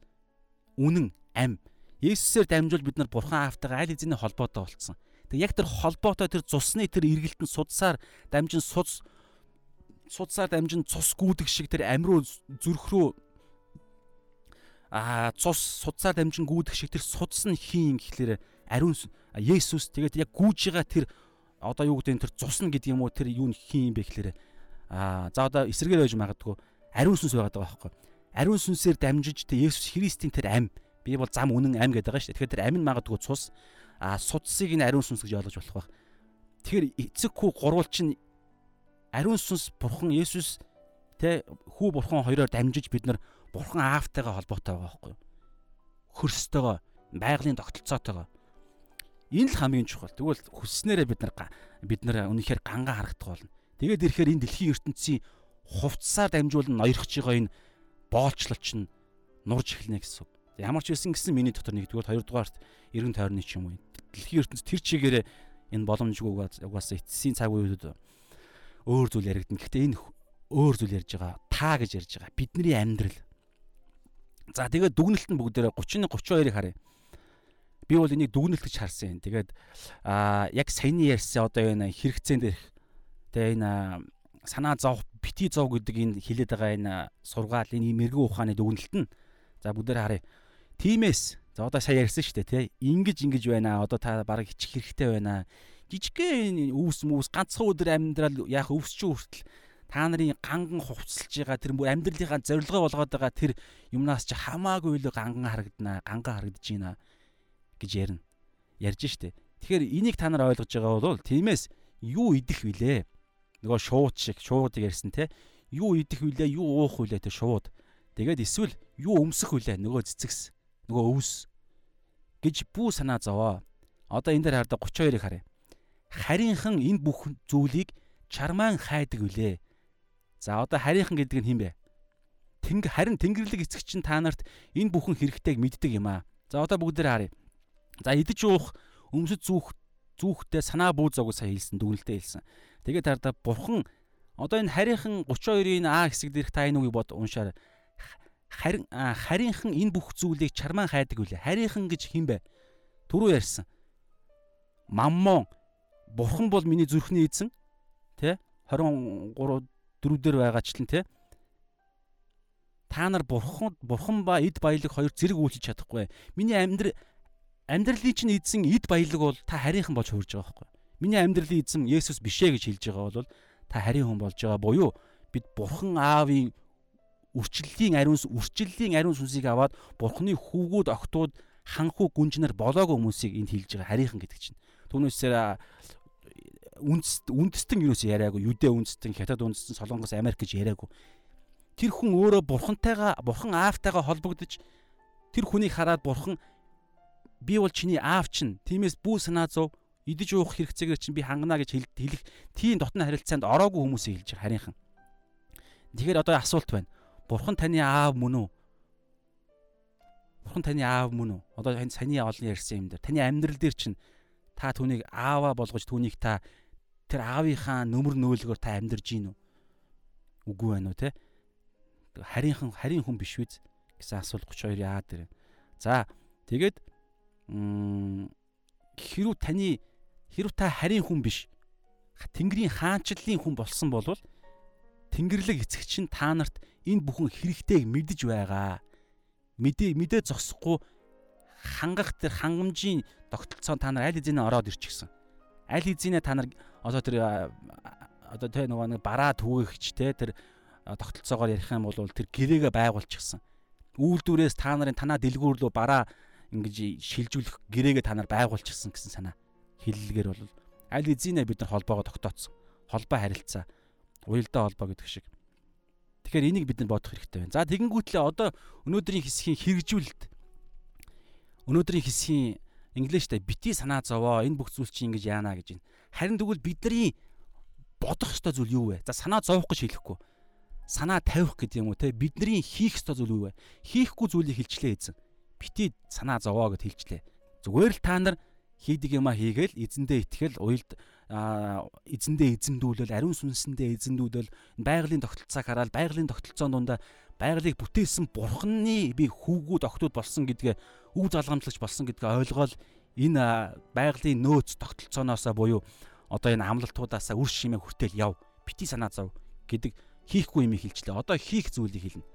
Үнэн ам. Есүсээр дамжуул бид нар Бурхан аавтайгаа аль хэзээ холбоотой болцсон. Тэг яг тэр холбоотой тэр цусны тэр эргэлтэн судсаар дамжин суц судсаар дамжин цус гүйдэг шиг тэр амируу зүрх рүү а цус судсаар дамжин гүйдэг шиг тэр судс нь хин гэхлээр ариун Есүс тэгээд яг гүйж байгаа тэр одоо юу гэдэг тэр цус нь гэдэг юм уу тэр юу хин юм бэ гэхлээр а за одоо эсрэгээр байж магадгүй ариун сүнс байгаад байгаа байхгүй ариун сүнсээр дамжиж тэр Есүс Христийн тэр ам би бол зам үнэн ам гэдэг байгаа шүү тэгэхээр тэр ам нь магадгүй цус а судсыг нь ариун сүнс гэж ойлгож болох байх. Тэгэхээр эцэг хүү гурвал чинь ариун сүнс бурхан Есүс тэ хүү бурхан хоёроор дамжиж бид нар бурхан аавтайгаа холбоотой байгаа байхгүй юу? Хөрстөөгөө байгалийн тогтолцоотойгоо. Энэ л хамгийн чухал. Тэгвэл хүсснээрээ бид нар бид нар үнэхээр гангаа харагдах болно. Тэгээд ирэхээр энэ дэлхийн ертөнцийн хувцсаар дамжуулан ноёрхож байгаа энэ боолчлол чинь нурж эхэлнэ гэсэн үг. Ямар ч байсан гэсэн миний дотор нэгдүгээр хоёрдугаарт эргэн тойрны ч юм уу дэлхийн ертөнц тэр чигээрээ энэ боломжгүй угаасаа эцсийн цаг үеуд өөр зүйл яригдана. Гэхдээ энэ өөр зүйл ярьж байгаа. Та гэж ярьж байгаа. Бидний амьдрал. За тэгээд дүгнэлт нь бүгдээрээ 31 32-ыг харъя. Би бол энийг дүгнэлт гэж харсан юм. Тэгээд аа яг саяны ярьсан одоо энэ хэрэгцээнд дээрх тэгээ энэ санаа зов бити зов гэдэг энэ хилээд байгаа энэ сургаал энэ мэрэгэн ухааны дүгнэлт нь за бүгдээрээ харъя. Тимээс За одоо сая ярьсан шүү дээ тий. Ингиж ингэж байна. Одоо та бараг хичих хэрэгтэй байна. Жижигхэн өвс мүүс ганцхан өдөр амьдрал яах өвсч хүртэл та нарын ганган хувцалж байгаа тэр бүр амьдралынхаа зорилгоо болгоод байгаа тэр юмнаас чи хамаагүй л ганган харагдана, гангаа харагдаж байна гэж ярина. Ярьж штэ. Тэгэхээр энийг та нар ойлгож байгаа бол тиймээс юу идэх вүлээ? Нөгөө шууд шиг шуудыг ярьсан те. Юу идэх вүлээ, юу уух вүлээ те шууд. Тэгээд эсвэл юу өмсөх вүлээ нөгөө цэцэгс нөгөө өвс гэж бүү санаа зовоо. Одоо энэ дээр хардаг 32-ыг харъя. Харийнхан энэ бүх зүйлийг чармаан хайдаг үлээ. За одоо харийнхан гэдэг нь хэн бэ? Тэнг харин тэнгэрлэг эцэг чинь та нарт энэ бүхэн хэрэгтэйг мэддэг юм аа. За одоо бүгдээр харъя. За идэж уух, өмсөж зүүх зүүхтэй санаа бүү зогоо сая хэлсэн, дүгнэлтэд хэлсэн. Тэгээд тардаа бурхан одоо энэ харийнхан 32-ийн А хэсэг дээрх та энэ үгийг бод уншаарай харин харийнхан энэ бүх зүйлийг чармаан хайдаг үлээ. Харийнхан гэж хин бэ? Түрүү ярьсан. Маммон бурхан бол миний зүрхний эзэн тэ 23 дөрүүдээр байгаачлан тэ та нар бурхан бурхан ба эд баялаг хоёр зэрэг үйлчилж чадахгүй. Миний амьдрал амьдралын чинь эзэн эд баялаг бол та харийнхан болж хуурж байгаа байхгүй. Миний амьдралын эзэн Есүс бишээ гэж хэлж байгаа бол та харийн хүн болж байгаа буюу бид бурхан аавын үрчлэлийн ариун үрчлэлийн ариун сүнсийг аваад бурхны хүүгүүд огтуд ханхуу гүнжнэр болоогүй хүмүүсийг энд хилж байгаа харийнхан гэдэг чинь. Түүнээсээ үндэст үндэстэн юус яриаггүй юдэ үндэстэн хятад үндэстэн солонгос америк гэж яриаггүй. Тэр хүн өөрөө бурхантайгаа бурхан аавтайгаа холбогдож тэр хүнийг хараад бурхан би бол чиний аав чинь тиймээс бүү санаа зов идэж уух хэрэгцээгээр чинь би хангана гэж хэлэх тийм дотны харилцаанд ороогүй хүмүүсийг хэлж байгаа харийнхан. Тэгэхээр одоо асуулт байна Бурхан таны аав мөн үү? Бурхан таны аав мөн үү? Одоо энэ саяны олон ярьсан юм дээр таны амьдрал дээр чинь та түүнийг ааваа болгож түүнийг та тэр аавынхаа нөмөр нөөлгөөр та амьдарж гин үү? үгүй байна уу те? Харийнхан харийн хүн биш үү гэсэн асуулт 32 яагаад дэр. За тэгээд хэрүү таны хэрүү та харийн хүн биш Тэнгэрийн хаанчлалын хүн болсон бол Тэнгэрлэг эцэг чинь та нарт энэ бүхэн хэрэгтэйг мэдж байгаа. Мэдээ мэдээ зогсохгүй хангах тэр хангамжийн тогтолцоо та нар аль хэзээ ороод ирчихсэн. Аль хэзээ та нар одоо тэр одоо тэ нөгөө нэг бараа түгээгч те тэр тогтолцоогоор ярих юм бол тэр гэрээгээ байгуулчихсан. Үйлдвэрээс та нарын танаа дэлгүүр рүү бараа ингэж шилжүүлэх гэрээгээ та нар байгуулчихсан гэсэн санаа хэллэгээр бол аль эзийнэ бид нар холбоогоо тогтооцсон. Холбоо харилцаа, уялдаа холбоо гэдэг шиг. Тэгэхээр энийг бид нар бодох хэрэгтэй байна. За тэгэнгүүтлээ одоо өнөөдрийн хэсгийн хэрэгжүүлэлт өнөөдрийн хэсгийн инглиштэй бити санаа зовоо энэ бүх зүйл чинь ингэж яана гэж байна. Харин тэгвэл бидний бодох ёстой зүйл юу вэ? За санаа зовох гэж хэлэхгүй. Санаа тавих гэдэг юм уу те бидний хийх ёстой зүйл юу вэ? Хийхгүй зүйлийг хэлчлээ эзэн. Бити санаа зовоо гэд хэлчлээ. Зүгээр л та нар хийдэг юмаа хийгээл эзэндээ итгэл уйлд эзэндээ эзэмдүүлэл ариун сүнсэндээ эзэмдүүлэл байгалийн тогтолцоог хараад байгалийн тогтолцоон дундаа байгалыг бүтээсэн бурхны би хүүгүүд октод болсон гэдгээ өв залгамжлагч болсон гэдгээ ойлгоол энэ байгалийн нөөц тогтолцооноосоо буюу одоо энэ амлалтуудаасаа үр шимээ хүртэл яв бити санаа зов гэдэг хийхгүй юм хэлжлээ. Одоо хийх зүйлийг хэлнэ.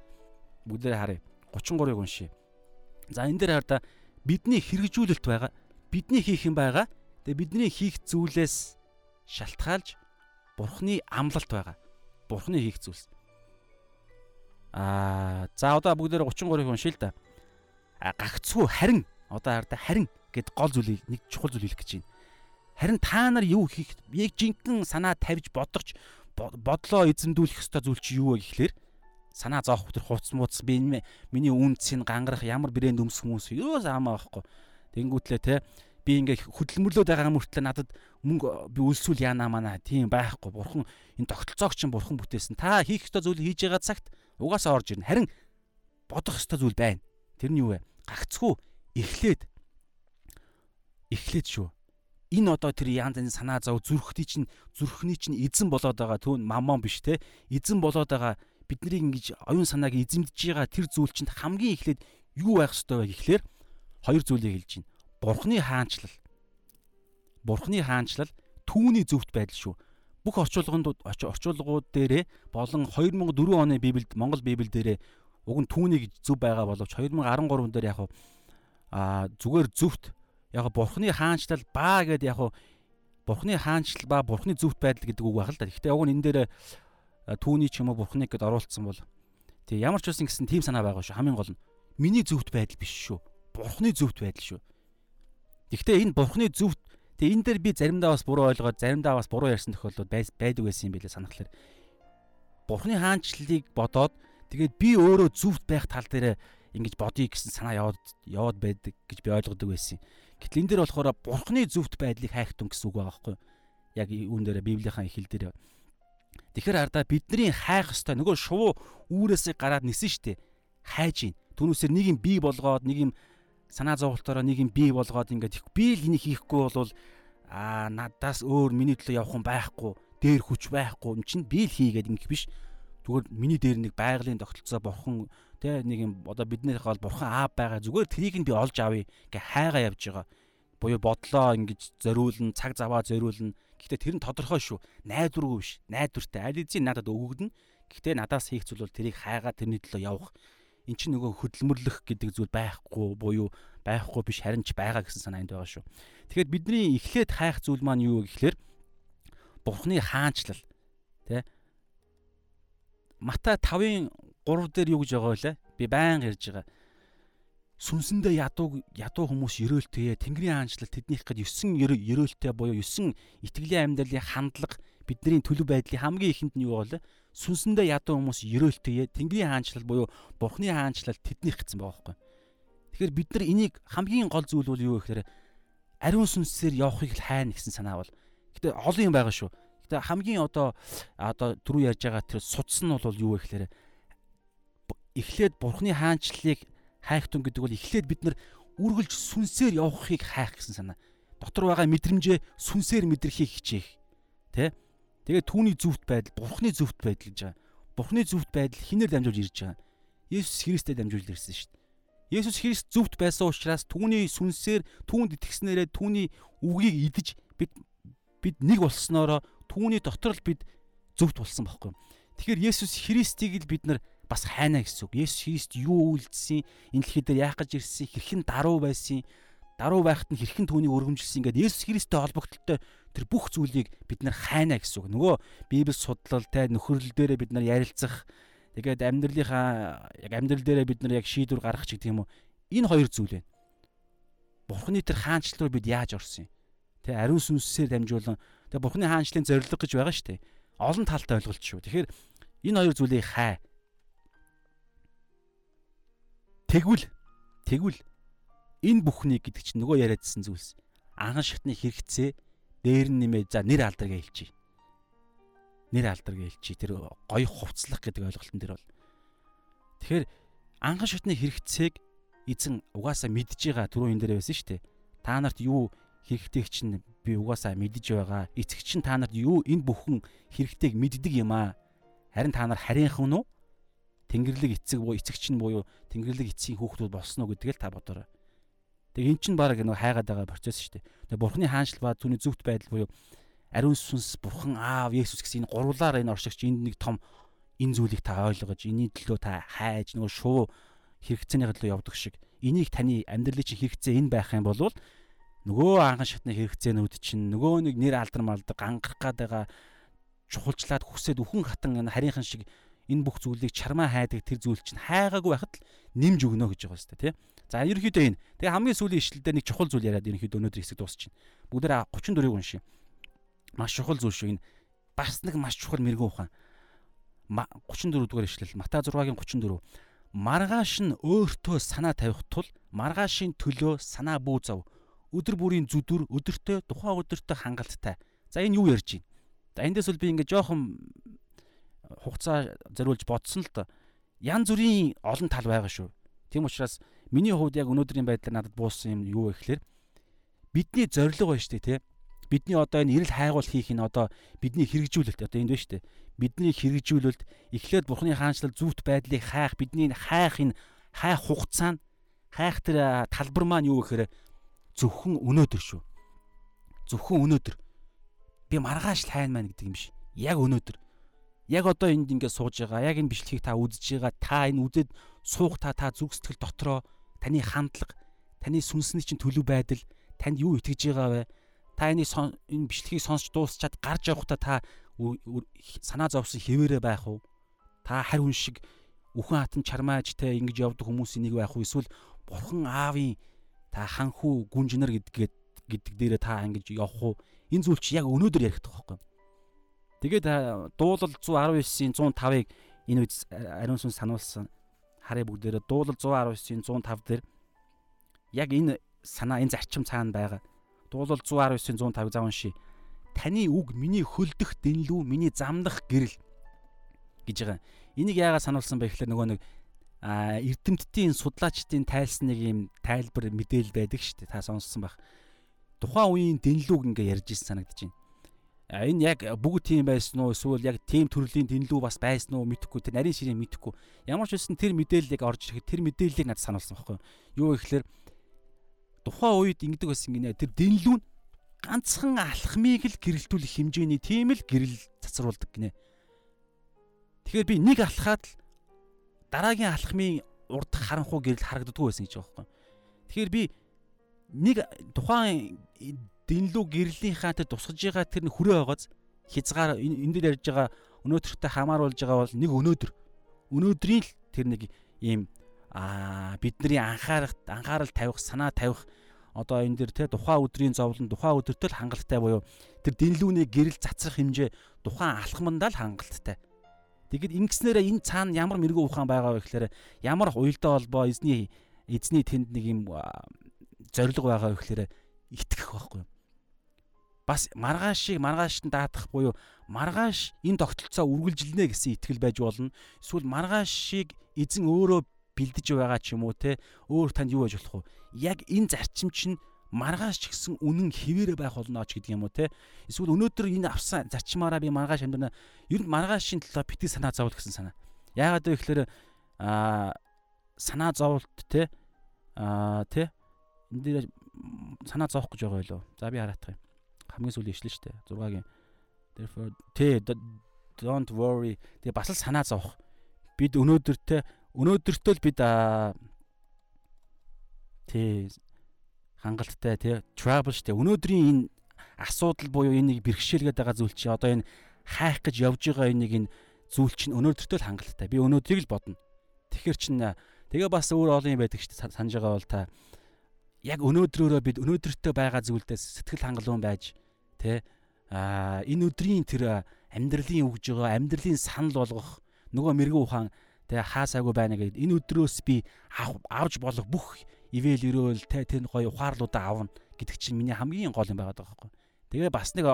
Бүгдээ харъя. 33-ыг уншия. За энэ дээр хараа бидний хэрэгжүүлэлт байгаа бидний хийх юм байгаа. Тэгээ бидний хийх зүйлээс шалтгаалж бурхны амлалт байгаа. Бурхны хийх зүйлс. Аа за одоо бүгдээр 33-ыг уншия л да. Гагцгүй харин одоо хараа харин гэд гол зүйлийг нэг чухал зүйл хэлэх гэж байна. Харин та нар юу хийх яг жинхэнэ санаа тавьж бодогч бодлоо эзэмдүүлэх ёстой зүйл чи юу вэ гэхлээр санаа зоох тэр хуц мууц. Би миний үнцийг гангарах ямар брэнд өмсөх хүмүүс юу заамаа байхгүй Тэнгүүтлээ те би ингээ хөдөлмөрлөөд байгаа мөртлөө надад мөнгө би үлсүүл яанаа мана тийм байхгүй. Бурхан энэ тогтолцоог чинь бурхан бүтээсэн. Та хийх ёстой зүйл хийж байгаа цагт угаасаа орж ирнэ. Харин бодох ёстой зүйл байна. Тэр нь юу вэ? Гагцхүү эхлээд эхлээд шүү. Энэ одоо тэр янз янз санаа зов зүрхний чинь зүрхний чинь эзэн болоод байгаа түүн мамон биш те. Эзэн болоод байгаа бидний ингэж оюун санааг эзэмдэж байгаа тэр зүйл чинь хамгийн эхлээд юу байх ёстой вэ гэхлээр хоёр зүйлийг хэлж байна. Бурхны хаанчлал. Бурхны хаанчлал түүний зөвхт байдал шүү. Бүх орчуулгууд орчуулгууд дээрээ болон 2004 оны Библиэд Монгол Библи дээрээ уг нь түүний гэж зөв байгаа боловч 2013 дээр яг а зүгээр зөвхт яг бурхны хаанчлал баа гэд яг бурхны хаанчлал ба бурхны зөвхт байдал гэдэг үг байх л да. Гэхдээ уг нь энэ дээр түүний ч юм уу бурхныг гэд оруулсан бол тий ямар ч үсэн гэсэн тийм санаа байгаа шүү. Хамгийн гол нь миний зөвхт байдал биш шүү бурхны зөвхт байдал шүү. Гэхдээ энэ бурхны зөвхт тэгээ энэ дээр би заримдаа бас буруу ойлгоод заримдаа бас буруу ярьсан тохиолдол байдаг байсан юм билээ санахлаар. Бурхны хаанчлалыг бодоод тэгээд би өөрөө зөвхт байх тал дээр ингэж бодъё гэсэн санаа яваад яваад байдаг гэж би ойлгодог байсан. Гэтэл энэ дээр болохоор бурхны зөвхт байдлыг хайхтун гэсэн үг байгаа байхгүй юу? Яг үүн дээр Библийнхаа эхэл дээр. Тэгэхээр ардаа бидний хайх ёстой. Нөгөө шувуу үүрээсээ гараад нисэн штэ. Хайж ийн. Түүнээсээр нэг юм бий болгоод нэг юм санаа зовголтоороо нэг юм бий болгоод ингээд би л энийг хийхгүй бол аа надаас өөр миний төлөө явах хүн байхгүй дээр хүч байхгүй. Юм чинь би л хийгээд ингэх биш. Зүгээр миний дээр нэг байгалийн тогтолцоо бурхан тэ нэг юм одоо биднийх бол бурхан аав байгаа. Зүгээр трийг нь би олж авъя. Гэ хайгаа явж байгаа. Буюу бодлоо ингэж зориулна цаг заваа зориулна гэхдээ тэр нь тодорхой шүү найдваргүй биш найдвартай аль эзэн надад өгөгдөн гэхдээ надаас хийх зүйл бол тэрийг хайгаа тэрний төлөө явах эн чинь нөгөө хөдөлмөрлөх гэдэг зүйл байхгүй буюу байхгүй биш харин ч байгаа гэсэн санаа энд байгаа шүү. Тэгэхээр бидний эхлээд хайх зүйл маань юу гэхлээр Бурхны хаанчлал тий Матай 5-ын 3 дээр юу гэж байгаа вэ? Би байнга ярьж байгаа. Сүнсэндээ ядуу ядуу хүмүүс ерөөлтэй Тэнгэрийн хаанчлал тэднийх гээд 9 ерөөлтэй буюу 9 итгэлийн амьдралын хандлага бидний төлөв байдлын хамгийн ихэнд нь юу вэ? Сүнсэндээ ядуу хүмүүс ерөөлтөе. Тэнгэрийн хаанчлал буюу Бурхны хаанчлал тэднийх гэсэн байгаа байхгүй. Тэгэхээр бид нар энийг хамгийн гол зүйл бол юу гэхээр ариун сүнсээр явахыг хайна гэсэн санаа бол. Гэтэ олон юм байгаа шүү. Гэтэ хамгийн одоо одоо түрүү ярьж байгаа тэр судас нь бол юу вэ гэхээр эхлээд Бурхны хаанчлалыг хайх тун гэдэг бол эхлээд бид нар үргэлж сүнсээр явахыг хайх гэсэн санаа. Дотор байгаа мэдрэмжээ сүнсээр мэдрэхийг хичээх. Тэ? Тэгээд түүний зөвхт байдал, бурхны зөвхт байдал гэж байгаа. Бурхны зөвхт байдал хинээр дамжуулж ирж байгаа. Есүс Христээр дамжуулж ирсэн шүү дээ. Есүс Христ зөвхт байсан учраас түүний сүнсээр түүнд итгэснээрээ түүний үгийг идэж бид бид нэг болсноороо түүний дотор л бид зөвхт болсон байхгүй. Тэгэхээр Есүс Христийг л бид нар бас хайна гэсэн үг. Есүс Христ юу үйлдсэн, энэ дэлхий дээр яах гэж ирсэн, хэрхэн даруй байсан, даруй байхад нь хэрхэн түүнийг өргөмжилсэн ингээд Есүс Христтэй холбогдлолтой тэр бүх зүйлийг бид нар хайна гэсэн үг. Нөгөө Библи судлал те нөхөрлөл дээрээ бид нар ярилцах тэгээд амьдралынхаа яг амьдрал дээрээ бид нар яг шийдвэр гаргах ч гэдэг юм уу. Энэ хоёр зүйл байна. Бурхны тэр хаанчлал руу бид яаж орсон юм? Тэ ариун сүнсээр дамжуулан тэгээ Бурхны хаанчлалын зорилго гэж байгаа шүү дээ. Олон талтай ойлголт шүү. Тэгэхээр энэ хоёр зүйлийг хай. Тэгвэл тэгвэл энэ бүхнийг гэдэг чинь нөгөө яриадсэн зүйлс. Анхан шатны хэрэгцээ дээр нь нэмээ за нэр алдаргаа хэлчихье. Нэр алдаргаа хэлчихье. Тэр гоё хувцлах гэдэг ойлголтын дээр бол. Тэгэхээр анхан шатны хэрэгцээг эзэн угаасаа мэдж байгаа түрүү энэ дээр байсан шүү дээ. Та нарт юу хэрэгтэйг чинь би угаасаа мэдж байгаа. Эцэг чинь та нарт юу энэ бүхэн хэрэгтэйг мэддэг юм аа. Харин та нар харийнхан нь? Тэнгэрлэг эцэг буу эцэг чинь буюу Тэнгэрлэг эцгийн хүүхдүүд болсон уу гэдгээл та бодоорой. Тэгээ эн чинь баг нэг хайгаад байгаа процесс шүү дээ. Тэгээ бурхны хаанчл ба түүний зөвхт байдал буюу ариун сүнс бурхан аав Есүс гэсэн энэ гурвлаар энэ оршигч энд нэг том энэ зүйлийг та ойлгож энэний төлөө та хайж нөгөө шуу хэрэгцээний төлөө явдаг шиг энийг таны амьдралын чинь хэрэгцээ энэ байх юм бол нөгөө анхан шатны хэрэгцээнүүд чинь нөгөө нэг нэр алдар малдаг ангарах гад байгаа чухалчлаад хүсээд үхэн хатан энэ харийнхан шиг энэ бүх зүйлийг чармаа хайдаг тэр зүйл чинь хайгаагүй байхад л нэмж өгнө гэж байгаа юм тийм За ерөнхийдөө энэ. Тэгээ хамгийн сүүлийн ишлэлдээ нэг чухал зүйл яриад ерөнхийдөө өнөөдөр хэсэг дуусчихна. Бүгдээ 34-ыг уншия. Маш чухал зүйл шүү энэ. Бас нэг маш чухал мэрэгэн ухаан. 34 дугаар ишлэл Матай 6-гийн 34. Маргааш нь өөртөө санаа тавих тул маргаашийн төлөө санаа бүү зав. Өдөр бүрийн зүдүр өдөртөө тухайн өдөртөө хангалттай. За энэ юу ярьж байна? За эндээс бол би ингээ жоохон хугацаа зориулж бодсон л доо. Ян зүрийн олон тал байгаа шүү. Тийм учраас Миний хувьд яг өнөөдрийн байдлаар надад буусан юм юу вэ гэхээр бидний зорилго байна шүү дээ тий. Бидний одоо энэ эрэл хайгуул хийх нь одоо бидний хэрэгжүүлэлт одоо энд байна шүү дээ. Бидний хэрэгжүүлэлт эхлээд Бурхны хаанчлал зүвт байдлыг хайх бидний хайх энэ хайх хугацаа нь хайх тэр талбар маань юу гэхээр зөвхөн өнөөдөр шүү. Зөвхөн өнөөдөр. Би маргааш л хайна маань гэдэг юм биш. Яг өнөөдөр. Яг одоо энд ингээд сууж байгаа. Яг энэ бичлэгийг та үзэж байгаа. Та энэ үзээд суух та та зүг сэтгэл дотроо таны хандлага, таны сүнсний чинь төлөв байдал, танд юу итгэж байгаа вэ? Та энэ энэ бичлэгийг сонсч дуусчаад гарч явахдаа та санаа зовсон хэвээрээ байх уу? Та харь хүн шиг үхэн хатан чармаажтай ингэж явдаг хүмүүсийн нэг байх уу? Эсвэл бурхан аавын та ханхүү гүнжнэр гэдгээд гэдэг дээрээ та ингэж явах уу? Энэ зүйл чи яг өнөөдөр ярих тоххой. Тэгээд дуулал 119-ийн 105-ыг энэ үед ариун сүнс сануулсан харъя бүгдээрээ дуулал 119-ийн 105 дээр яг энэ санаа энэ зарчим цаана байгаа. Дуулал 119-ийн 105 зав уншия. Таны үг миний хөлдөх дэнлүү миний замдах гэрэл гэж байгаа. Энийг яагаад сануулсан бэ гэхээр нөгөө нэг а эрдэмтдийн судлаачдын тайлсан нэг юм тайлбар мэдээл байдаг шүү дээ. Та сонссон байх. Тухайн үеийн дэнлүүг ингээ ярьж ирсэн санагдаж байна энэ яг бүгд тийм байсан уу? Эсвэл яг тийм төрлийн тэнлүү бас байсан уу? Мэдэхгүй. Тэр нарийн ширээ мэдэхгүй. Ямар ч байсан тэр мэдээллийг орж ирэхэд тэр мэдээллийг надад сануулсан байхгүй юу? Гэхээр тухайн үед ингэдэг байсан гинэ. Тэр дэнлүү нь ганцхан алхмыг л гэрэлтүүлэх хэмжээний тийм л гэрэл цацруулдаг гинэ. Тэгэхээр би нэг алхаад л дараагийн алхмын урд харанхуй гэрэл харагддаггүй байсан гэж байгаа байхгүй тэгэхээр би нэг тухайн дэнлүү гэрлийнхаа тэр тусгаж байгаа тэр хүрээ байгааз хязгаар энэ дээр ярьж байгаа өнөөдөртөө хамааруулж байгаа бол нэг өнөөдөр өнөөдрийн л тэр нэг ийм аа бидний анхаарах анхаарал тавих санаа тавих одоо энэ дэр те тухайн өдрийн зовлон тухайн өдөртөө л хангалттай буюу тэр дэнлүүний гэрэл цацрах хэмжээ тухайн алхмандаа л хангалттай. Тэгэд ингэснээрээ энэ цаана ямар мэрэгүү ухаан байгаа вэ гэхээр ямар уялдаа холбоо эзний эзний тэнд нэг юм зориг байгаа вэ гэхээр итгэх байхгүй юу? Бас маргаашийг маргаашд даатах буюу маргааш энэ тогтолцоо үргэлжилнэ гэсэн итгэл байж болно. Эсвэл маргаашийг эзэн өөрөө бэлдэж байгаа ч юм уу те өөр танд юу байж болох вэ? Яг энэ зарчим чинь маргааш ч гэсэн үнэн хിവэрэ байх болно ч гэдэг юм уу те. Эсвэл өнөөдөр энэ авсан зарчмаараа би маргааш амьдрна. Ер нь маргаашийн төлөө бити санаа зовлох гэсэн санаа. Яагаад вэ гэхээр а санаа зовлт те а те энэ дээр санаа зовох гэж байгаа байлоо. За би хараах юм хамгийн сүүлийн ишлэн штэ 6-гийн therefore те don't worry. Тэгээ бас л санаа зовох бид өнөөдөртөө өнөөдөртөө л бид тий хангалттай тий trouble штэ өнөөдрийн энэ асуудал буюу энийг бэрхшээлгээд байгаа зүйл чи одоо энэ хайх гэж явж байгаа энийг энэ зүйл чинь өнөөдөртөө л хангалттай. Би өнөөдрийг л бодно. Тэгэхэр чин тэгээ бас өөр олон юм байдаг штэ санаж байгаа бол та яг өнөөдрөөрөө бид өнөөдөртөө байгаа зүйлдээ сэтгэл хангалуун байж тий а энэ өдрийн тэр амьдралын өгж байгаа амьдралын санал болгох нөгөө мэрэгэн ухаан тэгээ хаасаагүй байна гэдэг энэ өдрөөс би авж болох бүх ивэл өрөөл те тэр гоё ухаарлуудаа авна гэдэг чинь миний хамгийн гол юм байгаад байгаа байхгүй. Тэгээ бас нэг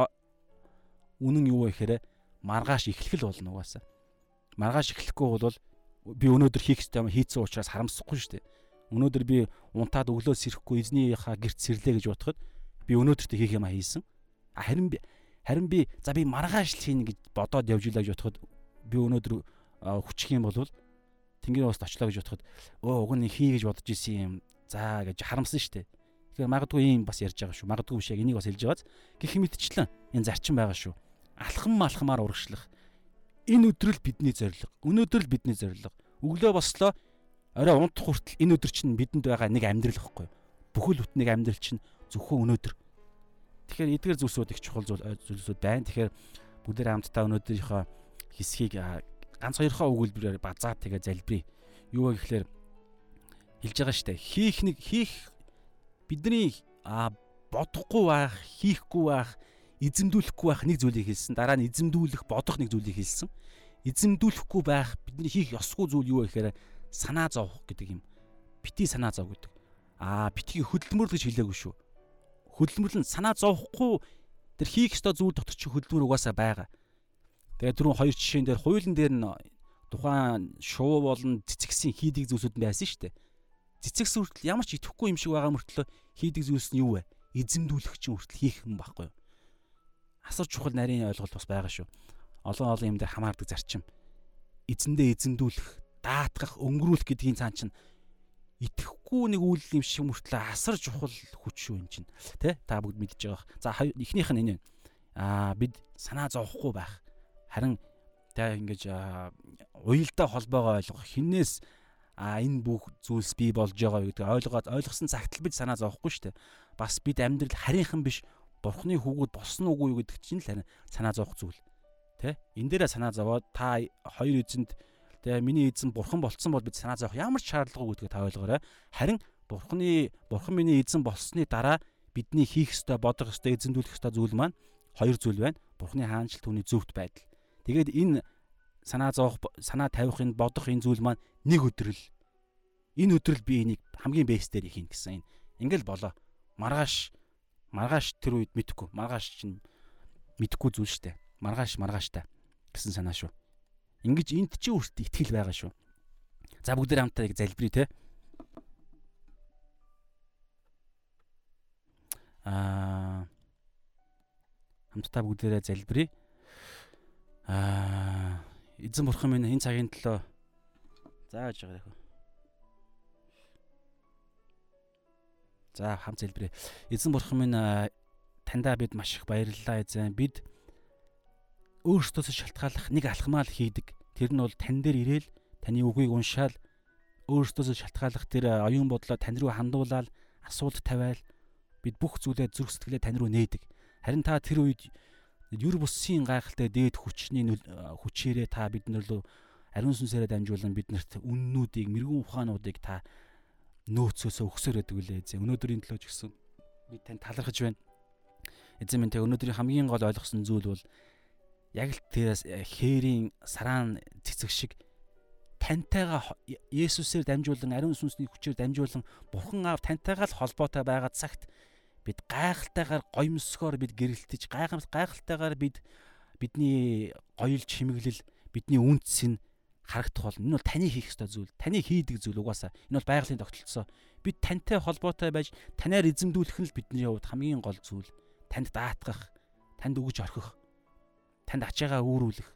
үнэн юу вэ гэхээр маргааш эхлэх л болно угаасаа. Маргааш эхлэхгүй бол би өнөөдөр хийх ёстой юм хийцэн учраас харамсахгүй шүү дээ. Өнөөдөр би унтаад өглөө сэрэхгүй эзнийхаа гэрт сэрлээ гэж бодоход би өнөөдөртөө хийх юм хийсэн. Харин би харин би за би маргааш л хийнэ гэж бодоод явж илаа гэж бодоход би өнөөдөр хүчих юм бол тэнгэр уст очлоо гэж бодоход өө уг нь хий гэж бодож исэн юм За гэж харамсан шүү дээ. Тэгэхээр магадгүй ийм бас ярьж байгаа шүү. Магадгүй биш яг энийг бас хэлж байгааз гэх мэтчлэн энэ зарчим байгаа шүү. Алхам малхамаар урагшлах. Энэ өдрөл бидний зорилго. Өнөөдөр л бидний зорилго. Өглөө бослоо орой унтах хүртэл энэ өдөр чинь бидэнд байгаа нэг амьдрал гэхгүй. Бүхэл бүтнийг амьдрал чинь зөвхөн өнөөдөр. Тэгэхээр эдгээр зүйлсүүд их чухал зүйлсүүд байна. Тэгэхээр бүгдээр хамтдаа өнөөдрийнхөө хэсгийг ганц хоёрхоо өгүүлбэрээр базаа тэгээ залбирая. Юу вэ гэхээр хэлж байгаа штэ. Хийх нэг хийх бидний а бодохгүй байх, хийхгүй байх, эзэмдүүлэхгүй байх нэг зүйлийг хэлсэн. Дараа нь эзэмдүүлэх, бодох нэг зүйлийг хэлсэн. Эзэмдүүлэхгүй байх бидний хийх ёсгүй зүйл юу вэ гэхээр санаа зовох гэдэг юм. Бити санаа зов гэдэг. Аа битгий хөдөлмөрлө гэж хэлээгүй шүү. Хөдөлмөрлөн санаа зовхгүй тэр хийх ёстой зүйл дотор чи хөдөлмөр угаасаа байгаа. Тэгээ түрүүн хоёр жишээн дээр хуулийн дээр нь тухайн шуу болон цэцгсийн хийдэг зүйлсүүд байсан шүү дээ цэцэгс хүртэл ямар ч итгэхгүй юм шиг байгаа мөртлөө хийдэг зүйлс нь юу вэ? Эзэмдүүлэх чинь хүртэл хийх юм байхгүй юу? Асар чухал нарийн ойлголт бас байгаа шүү. Олон олон юм дээр хамаардаг зарчим. Эзэндээ эзэмдүүлэх, даатгах, өнгөрүүлэх гэдгийн цаан чинь итгэхгүй нэг үйл юм шиг мөртлөө асар чухал хүч шүү юм чинь. Тэ? Та бүгд мэдж байгаа. За эхнийх нь энэ. Аа бид санаа зовхгүй байх. Харин тэ ингэж уялдаа холбоогоо ойлгох. Хиннээс а энэ бүх зүйлс бий болж байгаа гэдэг ойлгоод ойлгосон цагт л бид санаа зовхгүй шүү дээ. Бас бид амьдрал харийнхан биш бурхны хүүгүүд болсон уугүй юу гэдэг чинь л санаа зовох зүйл. Тэ? Энэ дээрээ санаа зовоод та хоёр эзэнд тэ миний эзэн бурхан болцсон бол бид санаа зовох ямар ч шаардлагагүй гэдгийг та ойлгоорой. Харин бурхны бурхан миний эзэн болсны дараа бидний хийх ёстой, бодох ёстой, эзэмдүүлэх ёстой зүйл маань хоёр зүйл байна. Бурхны хаанчлал түүний зөвхт байдал. Тэгээд энэ санаа зовох санаа тавих энэ бодох энэ зүйл маань нэг өдрөл энэ өдрөл би энийг хамгийн бэйс дээр хийн гэсэн энэ ингээл болоо маргааш маргааш тэр үед мэдхгүй маргааш чинь мэдхгүй зүйл штэ маргааш маргааштай гэсэн санаа шүү ингэж энд чи өөртөө ихтгэл байгаа шүү за бүгдээр хамтаа яг залбирая те аа хамтдаа бүгдээрээ залбирая аа эзэн бурхан минь энэ цагийн төлөө зааж байгаа вэ? За хамт залбирая. Эзэн бурхан минь таньдаа бид маш их баярлалаа эзэн. Бид өөрсдөөсөө шалтгааллах нэг алхмаа л хийдэг. Тэр нь бол тань дээр ирээл таны үгийг уншаал өөрсдөөсөө шалтгааллах тэр оюун бодлоо тань руу хандуулаад асуулт тавиал бид бүх зүйлээ зүрх сэтгэлээ тань руу нээдэг. Харин та тэр үед юр бусын гайхалтай дээд хүчний хүчээрээ та биднэр лөө ариун сүнсээрээ дамжуулан биднэрт үннүүдийг мэрэгүн ухаануудыг та нөөцөөсөө өгсөөр өгдөг үлээ эзэн. Өнөөдрийн төлөө ч гэсэн би тань талархаж байна. Эзэн минь тэ өнөөдрийн хамгийн гол ойлгосон зүйл бол яг л тэрээс э, хээрийн сараан цэцэг шиг тантайгаа Есүсээр дамжуулан ариун сүнсний хүчээр дамжуулан Бурхан аав тантайгаа л холбоотой байгаа цагт бид гайхалтайгаар гоёмсгоор бид гэрэлтэж гайхамт гайхалтайгаар бид бидний гоёл чимэглэл бидний үндэс нь харагдах бол энэ бол таны хийх ёстой зүйл. Таны хийдэг зүйл угаасаа. Энэ бол байгалийн тогтолцоо. Бид тантай холбоотой байж танаар эзэмдүүлэх нь л бидний хувьд хамгийн гол зүйл. Танд даатгах, танд өгж орхих, танд ачаагаа үүрүүлэх.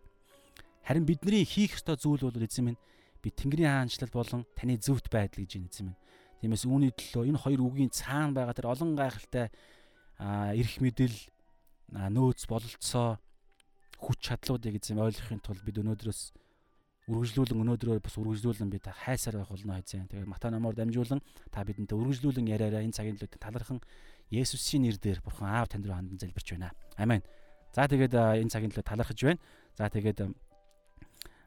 Харин бидний хийх ёстой зүйл бол эзэм минь би Тэнгэрийн хаанчлал болон таны зөвхт байдал гэж эзэм минь. Тиймээс үүний төлөө энэ хоёр үгийн цаана байгаа тэр олон гайхалтай эрх мэдэл нөөц бололцоо хүч чадлуудыг эзэм ойлгохын тулд бид өнөөдрөөс үргэлжлүүлэн өнөөдрөө бас үргэлжлүүлэн бид хайсаар байх болно эзэн. Тэгээд Матай номоор дамжуулан та бидэнтэй үргэлжлүүлэн яриараа энэ цагийн төлөө талархан Есүсийн нэрээр Бурхан Аав танд руу хандан залбирч байна. Амен. За тэгээд энэ цагийн төлөө талархаж байна. За тэгээд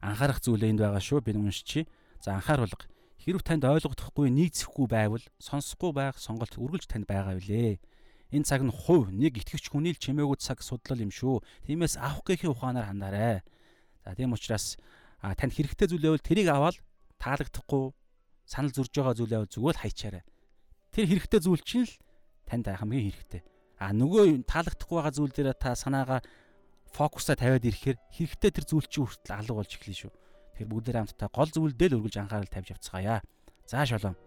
анхаарах зүйлээ энд байгаа шүү. Би уншчихъя. За анхааруулга. Хэрв танд ойлгогдохгүй нийцэхгүй байвал сонсохгүй байх сонголт үргэлж танд байгаа билээ. Энэ цаг нь хувь нэг итгэвч хүний л чимээгүй цаг судлал юм шүү. Тиймээс авах гэхийн ухаанаар хандаарай. За тийм учраас танд хэрэгтэй зүйл байвал тэрийг аваад таалагдахгүй санал зурж байгаа зүйл байвал зүгээр хайчаарай. Тэр хэрэгтэй зүйл чинь л танд хамгийн хэрэгтэй. А нөгөө таалагдахгүй байгаа зүйл дээр та санаагаа фокусаа тавиад ирэхээр хэрэгтэй тэр зүйл чинь хүртэл алга болж эхлэв шүү. Тэгэхээр бүгдээр хамтдаа гол зүйлдээ л өргөж анхаарал тавьж явцгаая. За шалом.